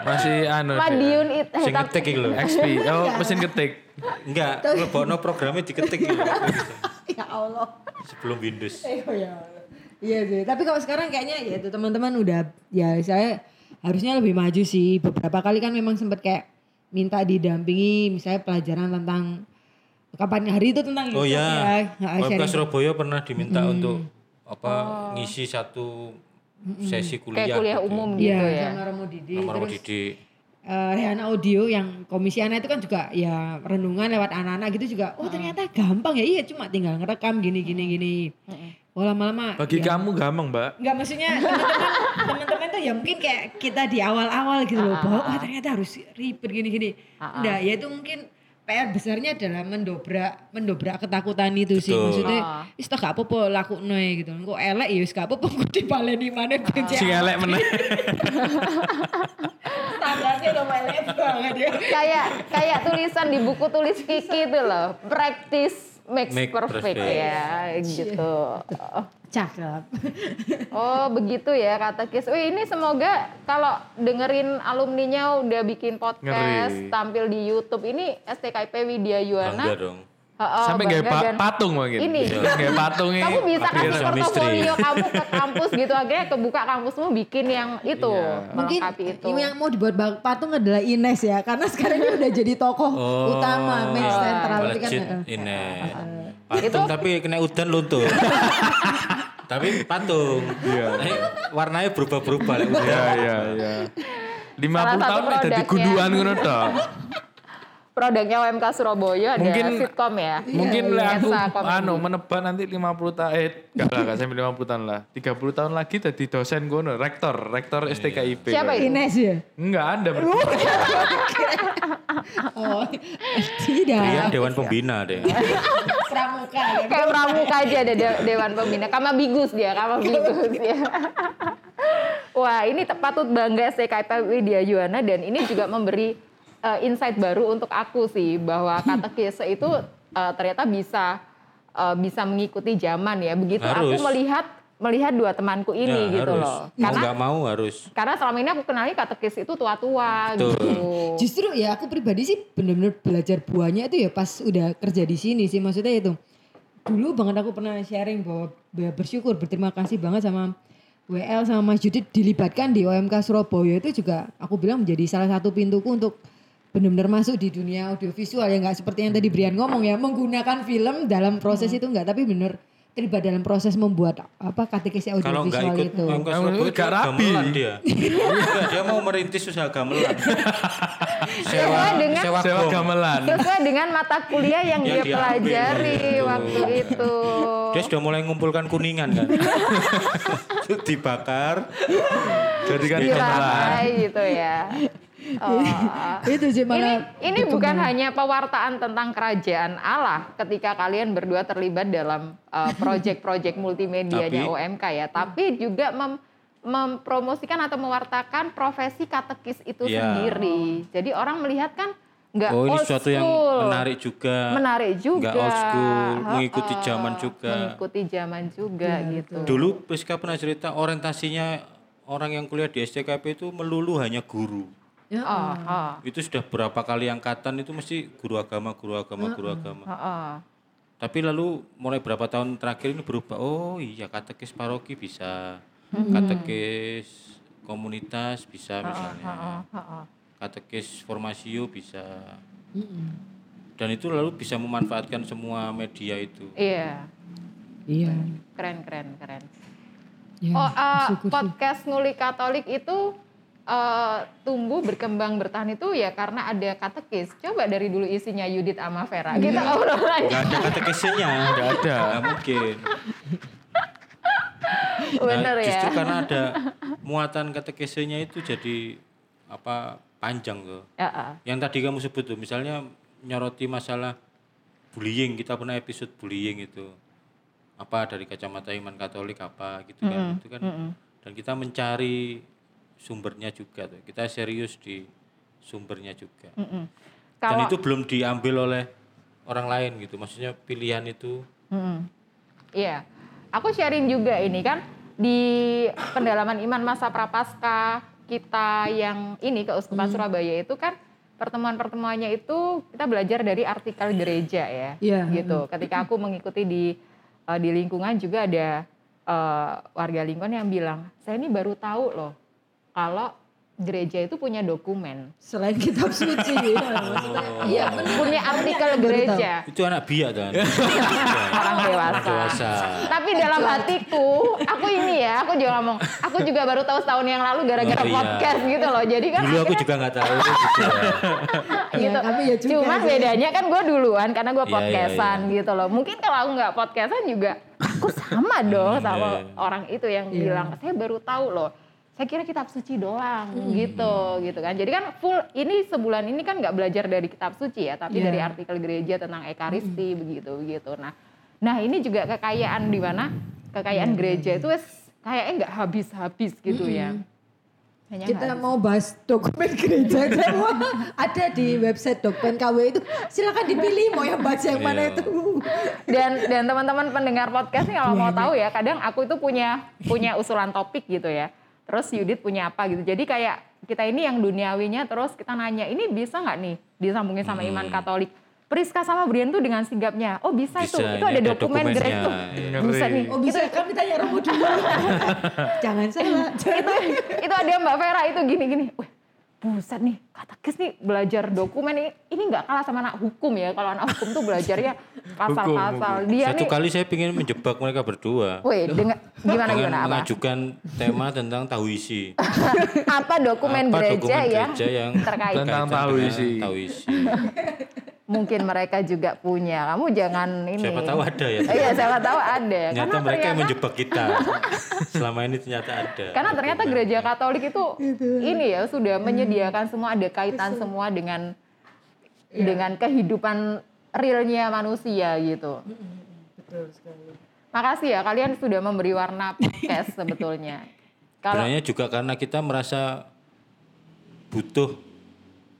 Masih anu. Dek. Madiun itu Sing ngetik iki lho. XP. Oh, mesin ketik. Enggak, lebokno programnya diketik gitu. *laughs* ya Allah. Sebelum Windows. Eh, oh ya Allah. Iya sih, tapi kalau sekarang kayaknya ya itu teman-teman udah ya saya harusnya lebih maju sih. Beberapa kali kan memang sempat kayak minta didampingi misalnya pelajaran tentang kapan hari itu tentang Oh YouTube ya, sharing. Surabaya pernah diminta untuk apa ngisi satu sesi kuliah. kayak kuliah gitu. umum Iya, gitu ya. sama Romo Didi. Sama Romo Terus Didi. Eh, Rehana Audio yang komisi anak itu kan juga ya renungan lewat anak-anak gitu juga. Oh ternyata gampang ya, iya cuma tinggal ngerekam gini gini gini. Oh lama-lama. Bagi ya, kamu gampang, Mbak. Enggak maksudnya teman-teman teman-teman tuh ya mungkin kayak kita di awal-awal gitu loh bahwa wah ternyata harus ribet gini-gini. Enggak, ya itu mungkin PR besarnya adalah mendobrak mendobrak ketakutan itu sih. Betul. Maksudnya Ah. wis tak gak apa-apa lakukno ya gitu. Kok elek ya wis gak apa-apa kok dipaleni maneh ben cek Sing elek meneh. *laughs* standarnya udah elek banget ya. kayak kayak tulisan di buku tulis Kiki itu loh, practice makes Make perfect, perfect. ya gitu. Cakep. Oh begitu ya kata Kis. Wih ini semoga kalau dengerin alumninya udah bikin podcast, Ngeri. tampil di YouTube ini STKIP Widya Yuwana. Bangga dong. Heeh, Sampai gak bangga dan patung mungkin. Ini. Gak patung ini. Kamu bisa kasih portofolio kamu ke kampus gitu akhirnya kebuka kampusmu bikin yang itu Iya. Mungkin itu. ini yang mau dibuat patung adalah Ines ya karena sekarang dia udah jadi tokoh Oh, utama main sentral itu kan. Ini. Patung tapi kena udan luntur. *laughs* tapi patung. Iya. Eh, warnanya berubah-berubah. Iya, iya, iya. 50 Salah satu tahun dadi produknya. gunduan ngono tok. *laughs* Produknya UMK Surabaya ada Mungkin- sitkom ya. Mungkin lek aku Biasa komedi. anu menebak nanti 50 tahun eh enggak lah enggak sampai 50 tahun lah. 30 tahun lagi jadi dosen ngono, rektor, rektor STKIP. Siapa itu? Ines ya? Enggak ada berdua. *laughs* Oh, tidak. Rian Dewan Pembina deh. *laughs* Pramuka ya. Kayak pramuka aja ada de- Dewan Pembina. Kama Bigus dia, Kama Bigus dia. *laughs* Wah ini te- patut bangga STKIP Widya Yuwana dan ini juga memberi eh, insight baru untuk aku sih bahwa *laughs* katekese itu eh, ternyata bisa eh, bisa mengikuti zaman ya. Begitu aku Harus. melihat melihat dua temanku ini Ya, gitu harus. loh. Karena nggak mau harus. karena selama ini aku kenali katekis itu tua-tua Betul. gitu. Justru ya aku pribadi sih benar-benar belajar buahnya itu ya pas udah kerja di sini sih maksudnya itu. Dulu banget aku pernah sharing bahwa ya bersyukur berterima kasih banget sama WL sama Mas Judit dilibatkan di OMK Surabaya itu juga aku bilang menjadi salah satu pintuku untuk benar-benar masuk di dunia audiovisual ya nggak seperti yang tadi Brian ngomong ya menggunakan film dalam proses itu enggak tapi benar terlibat dalam proses membuat apa katekesi Kalau nggak audiovisual ikut itu. Nggak dia rapi. dia. Enggak, dia mau merintis usaha gamelan. *laughs* sewa dengan- sewa Sewa gamelan. Sesuai dengan mata kuliah yang, Yang dia diambil, pelajari gitu. waktu itu. Dia sudah mulai ngumpulkan kuningan kan. *laughs* Dibakar. Jadikan gamelan. Gitu ya. *laughs* Oh. *laughs* itu sih Ini, malah ini bukan hanya pewartaan tentang kerajaan Allah ketika kalian berdua terlibat dalam *laughs* uh, proyek-proyek multimedianya Tapi- OMK ya, tapi juga mem- mempromosikan atau mewartakan profesi katekis itu Iya. sendiri. Jadi orang melihat kan nggak Oh ini old sesuatu yang school. menarik juga. menarik juga, Nggak old school, Ha-ha. mengikuti zaman juga. mengikuti zaman juga gitu. Dulu Priska pernah cerita orientasinya orang yang kuliah di STKP itu melulu hanya guru. Ya, Oh, oh, Itu sudah berapa kali angkatan itu mesti guru agama, guru agama, guru agama. oh, oh. Tapi lalu mulai berapa tahun terakhir ini berubah. Oh iya katekis paroki bisa, katekis komunitas bisa misalnya, Oh, oh. katekis formasio bisa. Dan itu lalu bisa memanfaatkan semua media itu. Iya, Iya. keren keren keren. Ya, oh, uh, syukur podcast Nguli Katolik itu uh, tumbuh berkembang bertahan itu ya karena ada katekis. Coba dari dulu isinya Yudit sama Vera. Kita ngobrol aja. Gak ada katekisnya, Nggak ada. Mungkin. *laughs* Bener Nah, ya. Justru karena ada muatan katekisnya itu jadi apa panjang tuh. Ya, ah. Yang tadi kamu sebut tuh, misalnya nyoroti masalah bullying, kita pernah episode bullying itu. Apa dari kacamata iman Katolik apa gitu kan. Itu kan dan kita mencari sumbernya juga tuh. Kita serius di sumbernya juga. Mm-mm. Dan Kalau itu belum diambil oleh orang lain gitu. Maksudnya pilihan itu. Iya, aku sharing juga ini kan di pendalaman iman masa prapaskah kita yang ini keuskupan Surabaya itu kan pertemuan-pertemuannya itu kita belajar dari artikel gereja ya, Iya, gitu. Ketika aku mengikuti di eh, di lingkungan juga ada eh, warga lingkungan yang bilang, saya ini baru tahu loh kalau gereja itu punya dokumen, Selain kitab suci ya, *laughs* maksudnya. Iya, punya artikel gereja. itu anak biak kan. orang dewasa. dewasa. Tapi dalam hatiku, aku ini ya, aku juga ngomong, aku juga baru tahu setahun yang lalu gara-gara Oh, iya. podcast gitu loh. Jadi kan Dulu aku juga nggak tahu itu gitu *laughs* ya. gitu. Ya, tapi ya juga Cuman sih. bedanya kan gue duluan karena gue Iya, iya, podcastan gitu loh. Mungkin kalau aku nggak podcastan juga aku sama dong sama iya. orang itu yang Iya. bilang, saya baru tahu loh. Saya kira kitab suci doang gitu gitu kan. Jadi kan full ini sebulan ini kan nggak belajar dari kitab suci ya, tapi Iya. dari artikel gereja tentang ekaristi begitu begitu. Nah, nah ini juga kekayaan di mana kekayaan gereja itu wes kayaknya nggak habis-habis gitu ya. Hanya Kita nggak mau bahas dokumen gereja *laughs* semua ada di website dokumen KW itu silakan dipilih mau yang baca yang mana Iya. itu. dan dan teman-teman pendengar podcast nih kalau mau tahu ya kadang aku itu punya punya usulan topik gitu ya terus Yudit punya apa gitu jadi kayak kita ini yang duniawinya terus kita nanya ini bisa nggak nih disambungin sama iman Katolik Priska sama Brian tuh dengan sigapnya oh bisa, itu Bisa, itu ini ada ada dokumen dokumennya. gereja tuh Iya. bisa nih Oh bisa kami tanya Romo dulu. *laughs* Jangan salah. itu itu ada Mbak Vera itu gini gini Wih, buset nih katekis nih belajar dokumen ini ini nggak kalah sama anak hukum ya. Kalau anak hukum tuh belajarnya pasal-pasal dia Satu nih kali saya ingin menjebak mereka berdua. Wih, dengan gimana dengan gimana? Apa? mengajukan tema tentang tahu isi. apa dokumen Apa gereja dokumen gereja yang terkait? Tentang tahu mungkin mereka juga punya. Kamu jangan ini. Siapa tahu ada ya. iya siapa tahu ada. Ternyata karena mereka yang ternyata menjebak kita. Selama ini ternyata ada. karena ternyata dokumen. gereja Katolik itu ini ya sudah menyediakan semua ada kaitan semua dengan dengan kehidupan realnya manusia gitu. Makasih ya kalian sudah memberi warna podcast sebetulnya. *laughs* Kalau Sebenarnya juga karena kita merasa butuh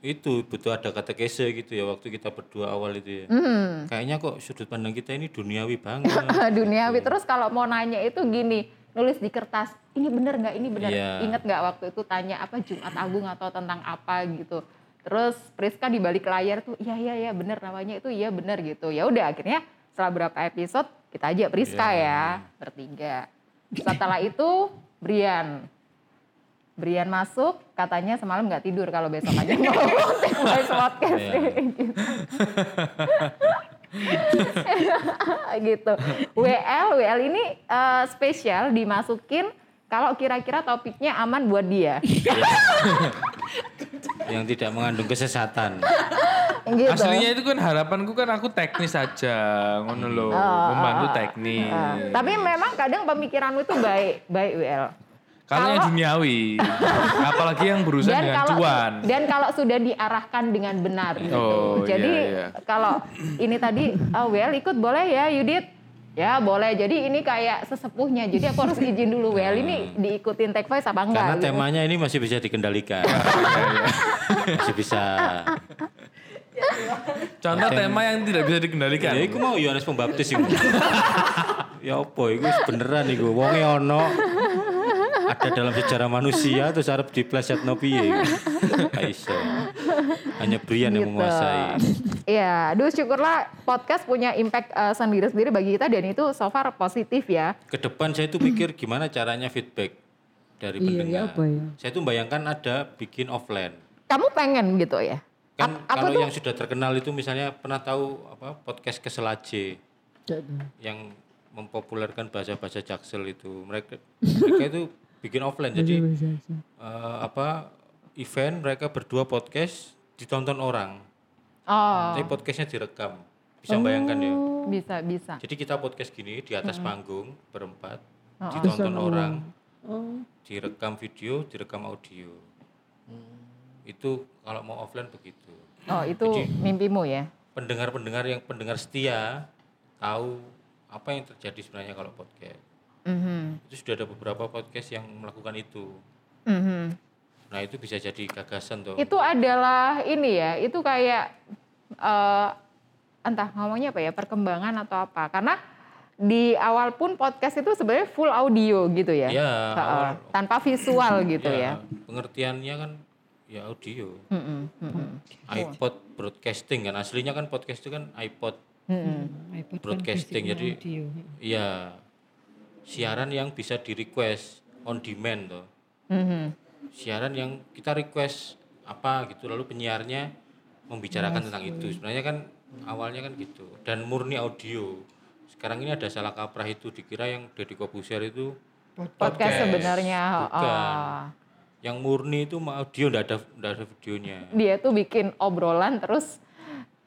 itu butuh ada katekese gitu ya waktu kita berdua awal itu ya. Hmm. Kayaknya kok sudut pandang kita ini duniawi banget. *laughs* duniawi terus kalau mau nanya itu gini nulis di kertas ini bener nggak ini bener Iya. inget nggak waktu itu tanya apa Jumat Agung atau tentang apa gitu terus Priska di balik layar tuh iya iya iya bener namanya itu iya bener gitu ya udah akhirnya setelah berapa episode kita aja Priska Iya. ya bertiga setelah itu Brian Brian masuk katanya semalam nggak tidur kalau besok aja *laughs* mau voice podcast Iya. gitu. *laughs* gitu. WL, WL ini eh, spesial dimasukin kalau kira-kira topiknya aman buat dia. yang tidak mengandung kesesatan. gitu. Aslinya itu kan harapanku kan aku teknis aja, ngono loh, membantu teknis. Eh, tapi memang kadang pemikiranmu itu baik, baik WL. Kalau yang duniawi, *laughs* apalagi yang berurusan Dan dengan kalau cuan. dan kalau sudah diarahkan dengan benar gitu. Oh, Jadi iya, iya. kalau ini tadi oh, WL ikut boleh ya Yudit Ya boleh, jadi ini kayak sesepuhnya, jadi aku harus izin dulu, well ini diikutin Tech Voice apa enggak? Karena gitu. temanya ini masih bisa dikendalikan. *laughs* masih bisa. Contoh tema yang tidak bisa dikendalikan. Ya, iku mau Yohanes Pembaptis iku. *laughs* ya apa iku beneran iku. Wonge ono ada dalam sejarah manusia terus arep diplesetno piye iku. Gak iso. Hanya Brian yang Gitu. menguasai. Iya, aduh syukurlah podcast punya impact eh, sendiri-sendiri bagi kita dan itu so far positif ya. Ke depan saya tuh pikir gimana caranya feedback dari Iya, pendengar. ya apa ya? Saya tuh bayangkan ada bikin offline. Kamu pengen gitu ya? Kan A- kalau tuh- yang sudah terkenal itu misalnya pernah tahu apa podcast Keselaje yang mempopulerkan bahasa-bahasa Jaksel itu. Mereka mereka itu bikin offline jadi eh, apa event mereka berdua podcast ditonton orang. Oh, Tapi podcastnya direkam. Bisa bayangkan ya. bisa bisa. Jadi kita podcast gini di atas panggung berempat, ditonton orang, direkam video, direkam audio. Itu kalau mau offline begitu. Oh, itu Jadi- mimpimu ya? Pendengar-pendengar yang pendengar setia tahu apa yang terjadi sebenarnya kalau podcast. Mhm, Itu sudah ada beberapa podcast yang melakukan itu. mhm. Nah itu bisa jadi gagasan tuh. Itu adalah ini ya, itu kayak eh, entah ngomongnya apa ya, perkembangan atau apa. Karena di awal pun podcast itu sebenarnya full audio gitu ya. Iya, Heeh, awal- tanpa visual gitu ya. Pengertiannya kan ya audio. Mm-mm, iPod broadcasting kan aslinya kan podcast itu kan iPod kan broadcasting basicnya jadi audio. iya siaran yang bisa di request on demand tuh Mhm. siaran yang kita request apa gitu lalu penyiarnya membicarakan tentang itu sebenarnya kan awalnya kan gitu dan murni audio sekarang ini ada salah kaprah itu dikira yang Deddy Kobusier itu Podcast sebenarnya. bukan oh. yang murni itu audio ndak ada ndak ada videonya Dia tuh bikin obrolan terus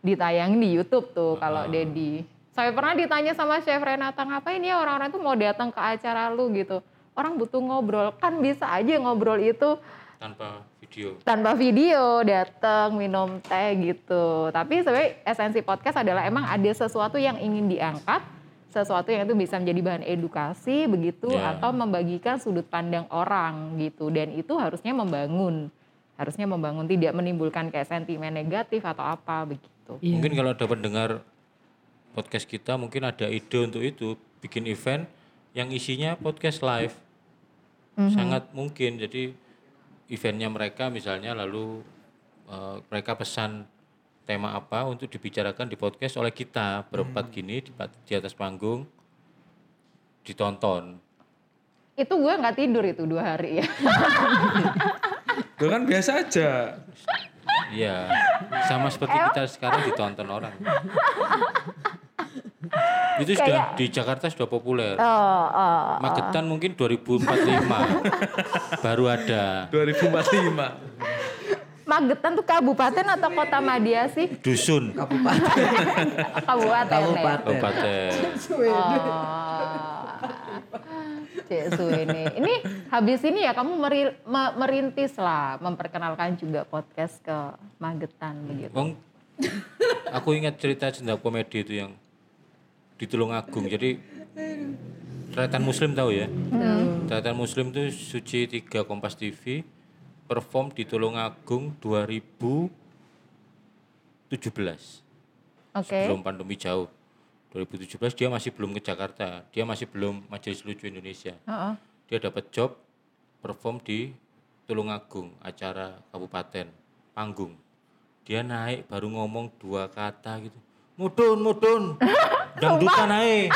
ditayangin di YouTube tuh Ah. kalau Dedi. Saya pernah ditanya sama Chef Renata ngapain ya orang-orang tuh mau datang ke acara lu? Gitu. Orang butuh ngobrol, kan bisa aja ngobrol itu tanpa video. tanpa video datang minum teh gitu. Tapi sebenarnya esensi podcast adalah emang ada sesuatu yang ingin diangkat sesuatu yang itu bisa menjadi bahan edukasi begitu Ya. atau membagikan sudut pandang orang gitu. Dan itu harusnya membangun. Harusnya membangun tidak menimbulkan kayak sentimen negatif atau apa begitu. Iya. Mungkin kalau ada pendengar podcast kita mungkin ada ide untuk itu, bikin event yang isinya podcast live. Sangat mungkin. Jadi eventnya mereka misalnya lalu eh, mereka pesan tema apa untuk dibicarakan di podcast oleh kita berempat gini di, di atas panggung ditonton. itu gue nggak tidur itu dua hari ya *laughs* Itu kan biasa aja. Iya, sama seperti kita sekarang ditonton orang. *laughs* Itu sudah di Jakarta sudah populer. oh, oh. Magetan mungkin 2045 *laughs* baru ada 2045. Magetan tuh kabupaten atau kota Madia sih dusun Kabupaten. *laughs* kabupaten, ya? Kabupaten. kabupaten. Oh. Ini. Ini habis ini ya kamu meri- me- merintis lah memperkenalkan juga podcast ke Magetan begitu. Wong aku ingat cerita up komedi itu yang di Tulungagung. Jadi Tretan Muslim tahu ya? Tretan Muslim itu Suci 3 Kompas TV perform di Tulungagung 2017 Oke. sebelum pandemi jauh. 2017 dia masih belum ke Jakarta, dia masih belum Majelis Lucu Indonesia. Heeh. Dia dapat job perform di Tulungagung, acara kabupaten, panggung. Dia naik baru ngomong dua kata gitu. Mudun, mudun. *laughs* Dangdutan naik.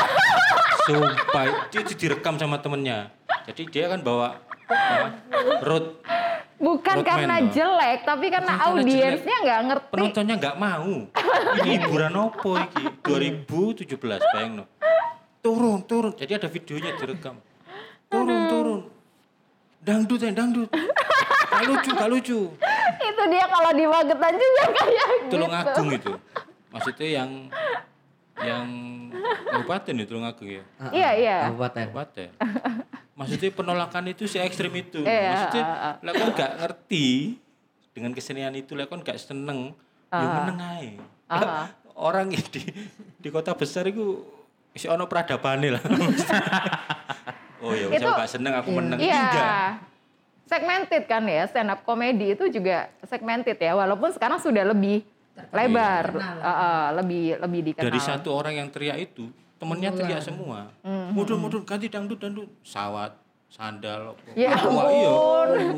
Sumpah, *laughs* itu itu direkam sama temennya. Jadi dia kan bawa road Bukan Roadman karena toh. jelek, tapi karena audiensnya nggak ngerti. penontonnya nggak mau. *laughs* Ini hiburan opo iki? 2017 bayang no. Turun, turun. Jadi ada videonya direkam. Turun, turun. Dangdut ya, dangdut. Gak lucu, gak lucu. Itu dia kalau di Magetan juga kayak gitu. Tulungagung itu. Maksudnya yang yang kabupaten itu Tulungagung ya. Iya, iya. Kabupaten. Kabupaten. Maksudnya penolakan itu se ekstrim itu. Iya, Maksudnya ah, ah. lah kan gak ngerti dengan kesenian itu lah kan gak seneng. Ya meneng ae. Lah, Orang di di kota besar itu wis ono peradabane lah. *laughs* oh ya Itu- aku gak seneng aku menang. Iya. Enggak. Segmented kan ya, stand up comedy itu juga segmented ya, walaupun sekarang sudah lebih lebar, eh, eh, lebih lebih dikenal. Dari satu orang yang teriak itu, temennya teriak semua. Hmm. Mundur-mundur ganti dangdut dangdut. Sawat, sandal. Ya Wah, iya.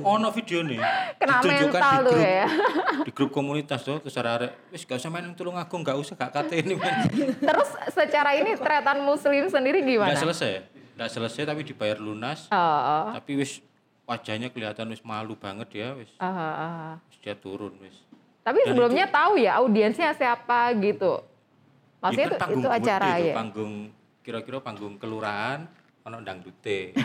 Ono video nih. Kena Ditunjukkan mental di tuh grup, ya. *laughs* Di grup komunitas tuh, terus arek wis gak usah main yang tulung agung, gak usah gak kate ini. *laughs* Terus secara ini tretan muslim sendiri gimana? Nggak selesai. Nggak selesai tapi dibayar lunas. Oh, oh. Tapi wis wajahnya kelihatan wis malu banget ya wis. Ah. Wis dia turun wis. Tapi sebelumnya tahu ya audiensnya siapa gitu. Maksudnya Itu itu, itu acara tuh, ya. Panggung kira-kira panggung kelurahan ono dangdute. *laughs*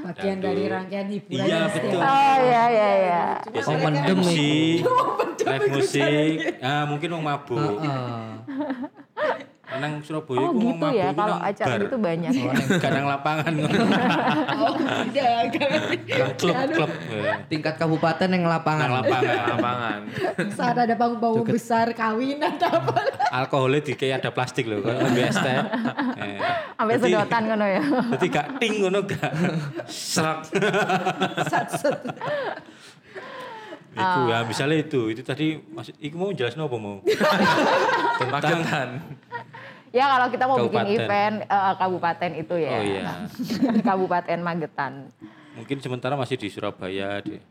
Bagian Dangdut. dari rangkaian hiburan. Iya betul. Oh iya iya iya. Biasanya Oh, mendem live musik, live musik. Nah, mungkin mau mabuk. Heeh. Nang Surabaya Oh gitu ya, kalau acara bar. itu banyak. ya. Gak nang lapangan. *laughs* Oh, tidak. Nang klub-klub. ya. Tingkat kabupaten yang Nang lapangan. lapangan. lapangan. Saat ada panggung-panggung besar kawinan *laughs* apa. Alkoholnya di kayak ada plastik loh, kalau lebih es teh. Eh. Sampai Jadi- sedotan ngono ya. Jadi gak ting ngono gak. Serak. Iku ya, misalnya itu, itu tadi masih, iku mau jelasin apa mau? *laughs* Tentang. Ya kalau kita mau bikin Kabupaten. event eh, kabupaten itu ya. Oh iya. *laughs* kabupaten Magetan. Mungkin sementara masih di Surabaya deh.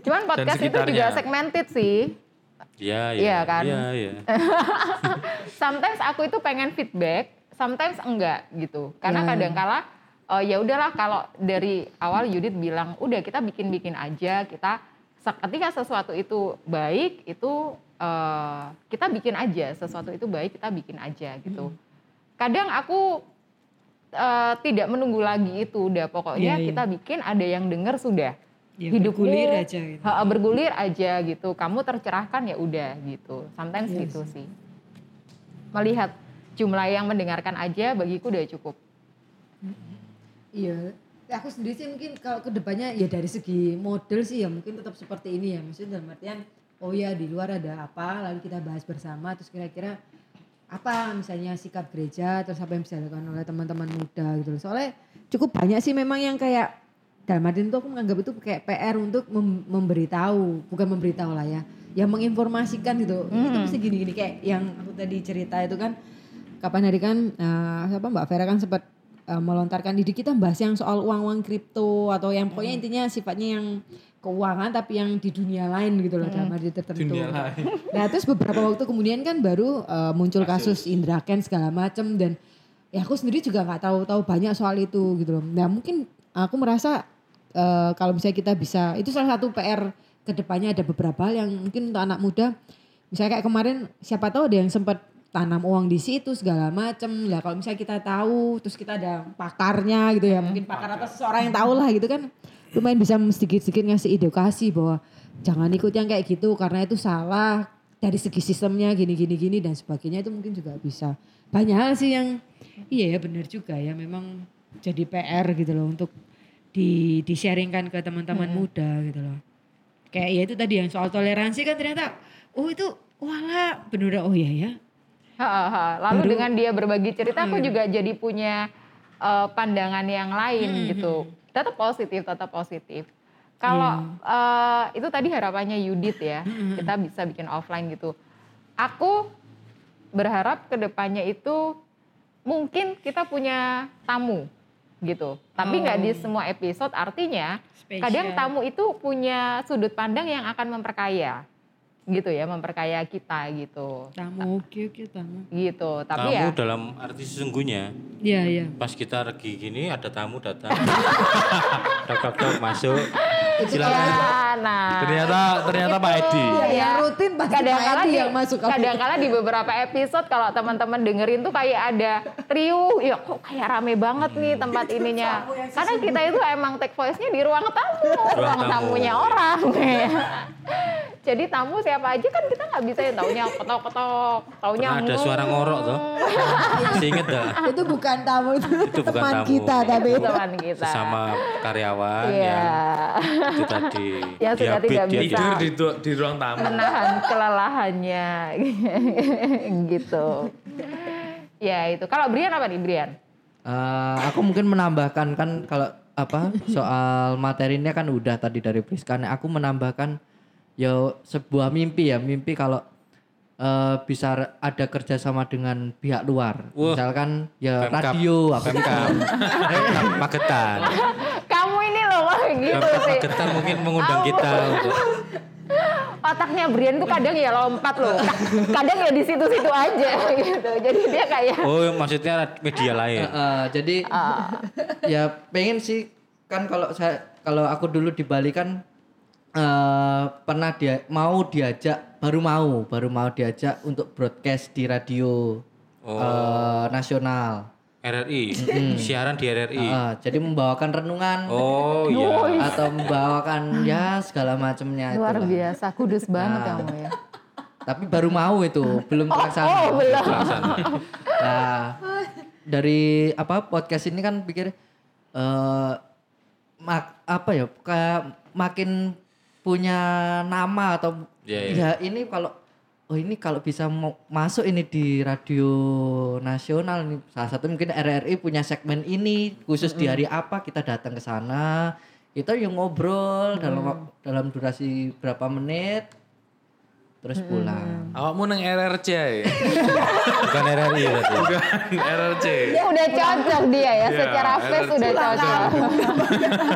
Cuman podcast itu juga segmented sih. Iya, iya. Iya kan? Iya, iya. *laughs* Sometimes aku itu pengen feedback, sometimes enggak gitu. Karena Hmm. kadang-kala eh, ya udahlah kalau dari awal Yudit bilang udah kita bikin-bikin aja, kita ketika sesuatu itu baik itu eh, kita bikin aja, sesuatu itu baik kita bikin aja gitu. Hmm. Kadang aku eh, tidak menunggu lagi itu, udah pokoknya Iya, iya. kita bikin ada yang denger sudah. Ya, Hidupmu bergulir aja gitu. bergulir aja gitu. Kamu tercerahkan ya udah gitu. Sometimes Iya gitu sih. Melihat jumlah yang mendengarkan aja bagiku udah cukup. Iya. Aku sendiri sih mungkin kalau ke depannya ya dari segi model sih ya mungkin tetap seperti ini ya. Maksudnya dalam artian oh ya di luar ada apa lalu kita bahas bersama terus kira-kira apa misalnya sikap gereja terus apa yang bisa dilakukan oleh teman-teman muda gitu loh. Soalnya cukup banyak sih memang yang kayak dalam artian itu aku menganggap itu kayak PR untuk mem- memberitahu, bukan memberitahu lah ya, yang menginformasikan gitu. Itu mesti gini-gini kayak yang aku tadi cerita itu kan kapan hari kan eh, siapa Mbak Vera kan sempat eh, melontarkan ide kita bahas yang soal uang-uang kripto atau yang pokoknya intinya sifatnya yang keuangan tapi yang di dunia lain gitu loh dalam arti tertentu. Dunia lain. Nah terus beberapa waktu kemudian kan baru eh, muncul kasus, Indra Ken segala macem dan ya aku sendiri juga nggak tahu tahu banyak soal itu gitu loh. Nah mungkin aku merasa eh, kalau misalnya kita bisa itu salah satu PR ke depannya ada beberapa hal yang mungkin untuk anak muda misalnya kayak kemarin siapa tahu ada yang sempat tanam uang di situ segala macem lah kalau misalnya kita tahu terus kita ada pakarnya gitu ya mungkin pakar atau seseorang yang tahu lah gitu kan lumayan bisa sedikit-sedikit ngasih edukasi bahwa jangan ikut yang kayak gitu karena itu salah dari segi sistemnya gini gini gini dan sebagainya. Itu mungkin juga bisa. Banyak hal sih yang iya ya benar juga ya. Memang jadi PR gitu loh untuk di di sharingkan ke teman-teman muda gitu loh. Kayak ya itu tadi yang soal toleransi kan ternyata oh itu wala bener oh iya ya. Ha, ha, ha. Lalu Baru- dengan dia berbagi cerita aku juga jadi punya eh, pandangan yang lain gitu. Tetap positif, tetap positif. Kalau eh, itu tadi harapannya Yudit ya, kita bisa bikin offline gitu. Aku berharap ke depannya itu mungkin kita punya tamu gitu. Tapi nggak di semua episode. Artinya Spesial. kadang tamu itu punya sudut pandang yang akan memperkaya gitu ya, memperkaya kita gitu tamu oke oke tamu gitu tapi Tamu ya dalam arti sesungguhnya. iya iya Pas kita lagi gini ada tamu datang. *laughs* dok dok dok masuk. Silakan. ya nah Ternyata ternyata Pak Edi. Iya, ya. yang rutin pasti kadang-kala Pak Edi di, yang masuk ke kadang-kala di beberapa episode kalau teman-teman dengerin tuh kayak ada trio ya kok kayak rame banget nih tempat ininya karena kita itu emang take voice-nya di ruang tamu ruang tamu. tamunya orang *laughs* *laughs* jadi tamu siapa aja kan kita nggak bisa ya taunya ketok-ketok taunya Pernah ada suara ngorok tuh. Masih inget dah. itu bukan tamu itu, Itu bukan teman tamu. kita tapi teman kita Sesama karyawan Iya. yang itu tadi. Yang sudah tidak bisa. Tidur di, tu- di ruang tamu. menahan kelelahannya *laughs* gitu. Ya itu. Kalau Brian apa nih Brian? Eh, aku mungkin menambahkan kan kalau apa soal materinya kan udah tadi dari Priska. Nah, aku menambahkan ya sebuah mimpi ya mimpi kalau eh, bisa ada kerjasama dengan pihak luar. Wah. Misalkan ya Pemkap. radio apa. Pemkap Magetan. Kamu ini loh gitu sih. Magetan mungkin mengundang kita untuk Otaknya Brian tuh kadang ya lompat loh. Kadang ya di situ-situ aja gitu. Jadi dia kayak Oh, maksudnya media lain. Eh, eh, jadi ya pengen sih kan kalau saya kalau aku dulu di Eh pernah dia mau diajak baru mau baru mau diajak untuk broadcast di radio eh, nasional. RRI, siaran di RRI. Eh, jadi membawakan renungan Oh iya. atau membawakan ya segala macamnya itu. luar biasa, kudus banget kamu ya. Tapi baru mau itu, belum terlaksana. Oh, belum. Nah, dari apa podcast ini kan pikir eh mak, apa ya kayak makin punya nama atau Iya, iya. ya ini kalau oh ini kalau bisa mau masuk ini di radio nasional nih salah satu mungkin RRI punya segmen ini khusus di hari apa kita datang ke sana kita yang ngobrol dalam dalam durasi berapa menit terus pulang Awakmu nang RRC ya? *laughs* Bukan RRI berarti. Bukan RRC. Udah cocok dia ya, Iya, secara face udah cocok.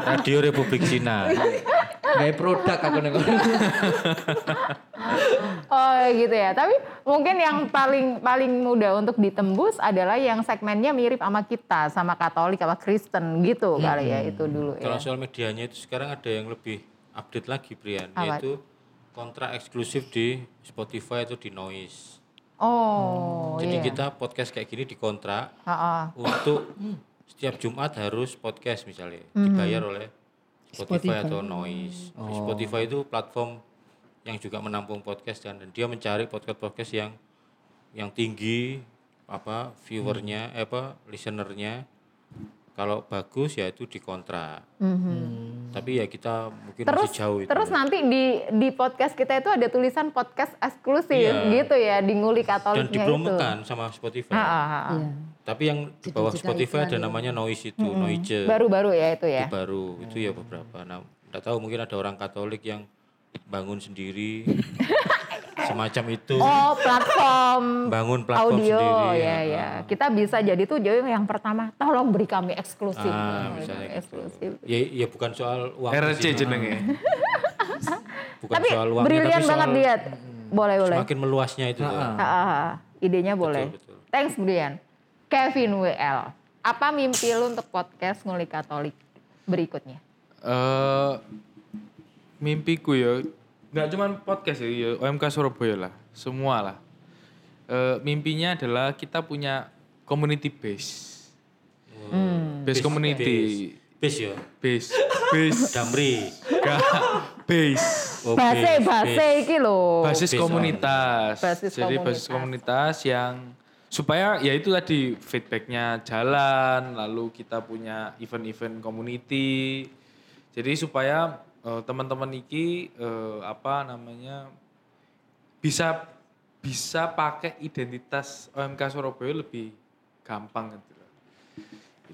Radio Republik Cina. *laughs* kayak produk aku nih *laughs* Oh gitu ya. Tapi mungkin yang paling paling mudah untuk ditembus adalah yang segmennya mirip sama kita, sama Katolik, sama Kristen gitu kali ya itu dulu ya. Kalau soal medianya itu sekarang ada yang lebih update lagi Brian, Apa? yaitu kontrak eksklusif di Spotify atau di Noise. Oh, Jadi iya. kita podcast kayak gini dikontrak Ha-ha. untuk setiap Jumat harus podcast misalnya Mhm. dibayar oleh Spotify, atau Noise. Spotify itu platform yang juga menampung podcast dan, dan dia mencari podcast-podcast yang yang tinggi apa viewernya eh, apa listenernya kalau bagus ya itu dikontrak. Tapi ya kita mungkin. Terus masih jauh itu. terus nanti di di podcast kita itu ada tulisan podcast eksklusif Iya. gitu ya di nguli dan Katoliknya itu. dipromokan sama Spotify. Ha-ha, ha-ha. Iya. Tapi yang di bawah Spotify ada namanya Noise itu, Noise. Baru-baru ya itu ya. itu baru itu ya beberapa nah nggak tahu mungkin ada orang Katolik yang bangun sendiri *laughs* semacam itu Oh, platform bangun platform audio sendiri ya ya. Kita bisa jadi tuh jadi yang pertama tolong beri kami eksklusif. ah, misalnya gitu. eksklusif. ya ya bukan soal uang sih, jenenge. *laughs* bukan Tapi soal uangnya brilian tapi soal banget dia. Boleh boleh. semakin meluasnya itu. Ah, ah, ah. Idenya boleh. betul. Thanks Brian. Kevin WL. Apa mimpi lu untuk podcast ngulik Katolik berikutnya? Eh mimpiku ya nggak cuman podcast ya, ya OMK Surabaya lah, semua lah. Eh mimpinya adalah kita punya community base. Base community. base ya Base. Base. *laughs* Damri Gak. Base. oh, Base base, base base. iki lho. basis base, komunitas. Basis Jadi basis komunitas. komunitas yang supaya ya itu tadi feedbacknya jalan, lalu kita punya event-event community. Jadi supaya eh, teman-teman iki eh, apa namanya bisa bisa pakai identitas OMK Surabaya lebih gampang gitu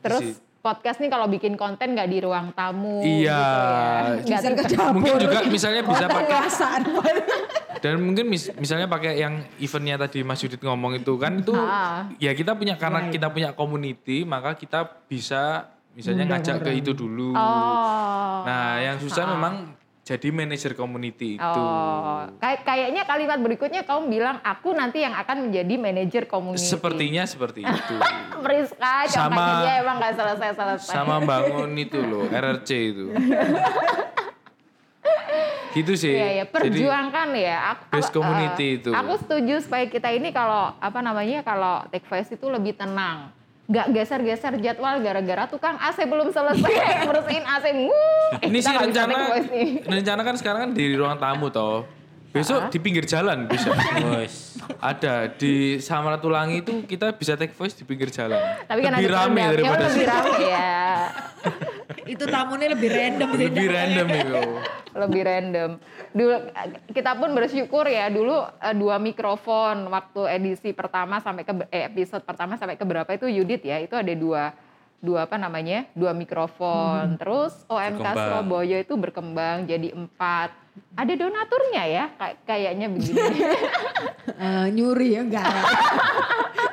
Terus sih. podcast nih kalau bikin konten nggak di ruang tamu Iya. gitu ya. Bisa mungkin juga misalnya *laughs* bisa pakai Perasaan. Dan mungkin mis- misalnya pakai yang eventnya tadi Mas Yudit ngomong itu kan itu Ah. ya kita punya karena kita punya community maka kita bisa misalnya ngajak ke itu dulu. Oh. Nah yang susah memang jadi manajer community itu. Oh, kayak kayaknya kalimat berikutnya kamu bilang aku nanti yang akan menjadi manajer community. Sepertinya seperti *laughs* itu. Priska, Sama- dia emang gak selesai-selesai. Sama bangun itu loh *laughs* RRC itu. *laughs* gitu sih. Iya, iya, Jadi, perjuangkan ya. Aku, base aku- community eh, itu. Aku setuju supaya kita ini kalau apa namanya kalau take voice itu lebih tenang. Gak geser-geser jadwal gara-gara tukang AC belum selesai *laughs* bersihin AC. Wuh, eh, ini sih rencana voice rencana kan sekarang kan di ruang tamu toh. Besok di pinggir jalan bisa. Wes. Ada di Samratulangi itu kita bisa take voice di pinggir jalan. Tapi kan lebih ada rame daripada lebih rame ya. *laughs* Itu tamunya lebih random sih. Lebih random itu. *laughs* lebih random. Dulu kita pun bersyukur ya dulu eh, dua mikrofon waktu edisi pertama sampai ke eh, episode pertama sampai ke berapa itu Yudit ya itu ada dua dua apa namanya dua mikrofon. Terus OMK Berkembang. Surabaya itu berkembang jadi empat. Ada donaturnya ya Kay- kayaknya begini. *laughs* Eh, nyuri ya enggak. *laughs*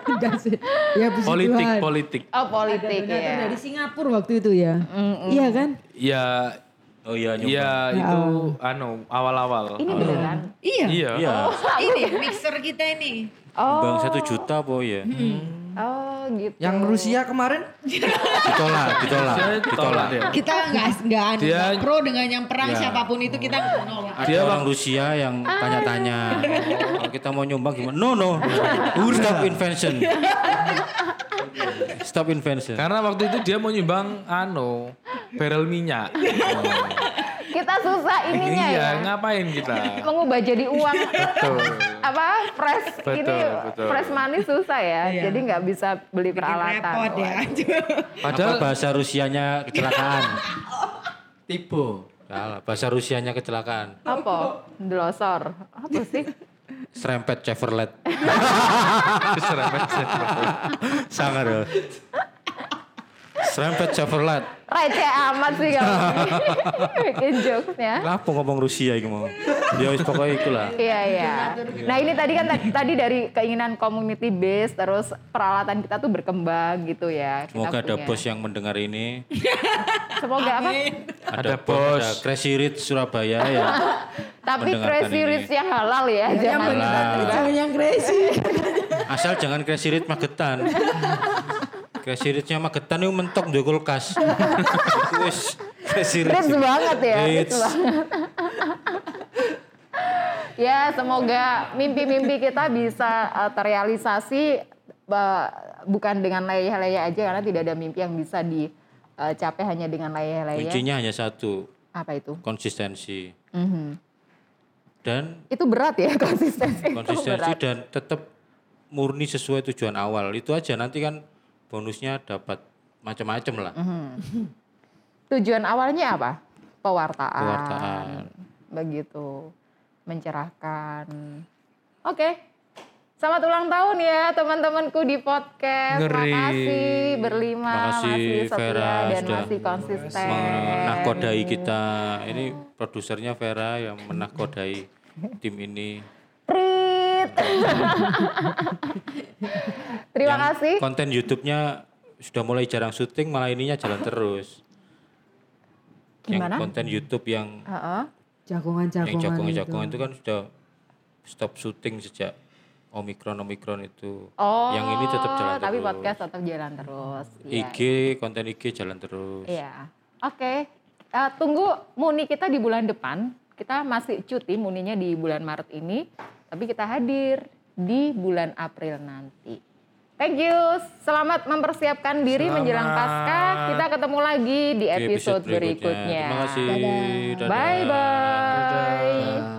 enggak sih. Ya Politik, Tuhan. politik. oh politik Donatur ya. dari Singapura waktu itu ya. Iya kan? Ya, Oh iya nyoba. ya itu anu awal-awal. Ini beneran. Iya. Iya. Iya. *laughs* Ini mixer kita ini. Oh, Bang satu juta po ya. Oh gitu. Yang Rusia kemarin *laughs* Ditolak, ditolak, ditolak. tolak dia. Kita enggak enggak anu, Dia- pro dengan yang perang Ya. siapa pun itu kita nggak nolak. Ada orang Rusia yang tanya-tanya, kalau kita mau nyumbang gimana? No, no, stop invention. Stop invention. Karena waktu itu dia mau nyumbang anu barrel minyak. Kita susah ininya iya, ya. ngapain kita? *laughs* Mengubah jadi uang Betul. *laughs* apa fresh Betul, ini betul. fresh money susah ya. Iya. Jadi nggak bisa beli peralatan. Repot ya. *laughs* Apa Padahal bahasa Rusianya kecelakaan? Salah, bahasa Rusianya kecelakaan. Apa? Delosor. Apa sih? Serempet Chevrolet. serempet Sangat loh. Serempet Chevrolet. Receh amat sih kamu. *laughs* Bikin jokesnya. Kenapa ngomong Rusia itu mau? Ya wis pokoknya itulah. Iya iya. Nah ini tadi kan ta- tadi dari keinginan community base terus peralatan kita tuh berkembang gitu ya. Kita Semoga ada bos yang mendengar ini. *laughs* Semoga apa? Ada bos, bos. ada Crazy Rich Surabaya ya. *laughs* Tapi crazy rich yang halal ya, jangan. Jangan yang crazy. Asal jangan Crazy Rich magetan. Crazy Rich-nya magetan itu mentok di kulkas. *laughs* Wis Rich. banget ya. Rich banget. *laughs* ya semoga mimpi-mimpi kita bisa uh, terrealisasi uh, bukan dengan leyeh-leyeh aja karena tidak ada mimpi yang bisa dicapai hanya dengan leyeh-leyeh. Kuncinya hanya satu, Apa itu? konsistensi. Mhm. Dan Itu berat ya *laughs* konsistensi. konsistensi dan tetap murni sesuai tujuan awal. Itu aja nanti kan bonusnya dapat macam-macam lah. Tujuan awalnya apa? Pewartaan. Pewartaan. Begitu. Mencerahkan. Oke. Selamat ulang tahun ya teman-temanku di podcast. Ngeri. Makasih berlima, Makasih masih setia Vera dan sudah masih konsisten. menakodai kita. Ini produsernya Vera yang menakodai tim ini. *laughs* Terima Yang kasih. Konten YouTube-nya sudah mulai jarang syuting, malah ininya jalan terus. Gimana? Yang konten YouTube yang Heeh. yang Jagongan-jagongan jagongan-jagongan itu. kan sudah stop syuting sejak Omikron Omikron itu. Oh, yang ini tetap jalan tapi terus. podcast tetap jalan terus. Iya. IG konten IG jalan terus. Iya. Oke. Eh, tunggu Muni kita di bulan depan. Kita masih cuti Muninya di bulan Maret ini, tapi kita hadir di bulan April nanti. Thank you. Selamat mempersiapkan diri Selamat. menjelang pasca. Kita ketemu lagi di episode, di episode berikutnya. berikutnya. Terima kasih. Dadah. Bye bye. Dadah.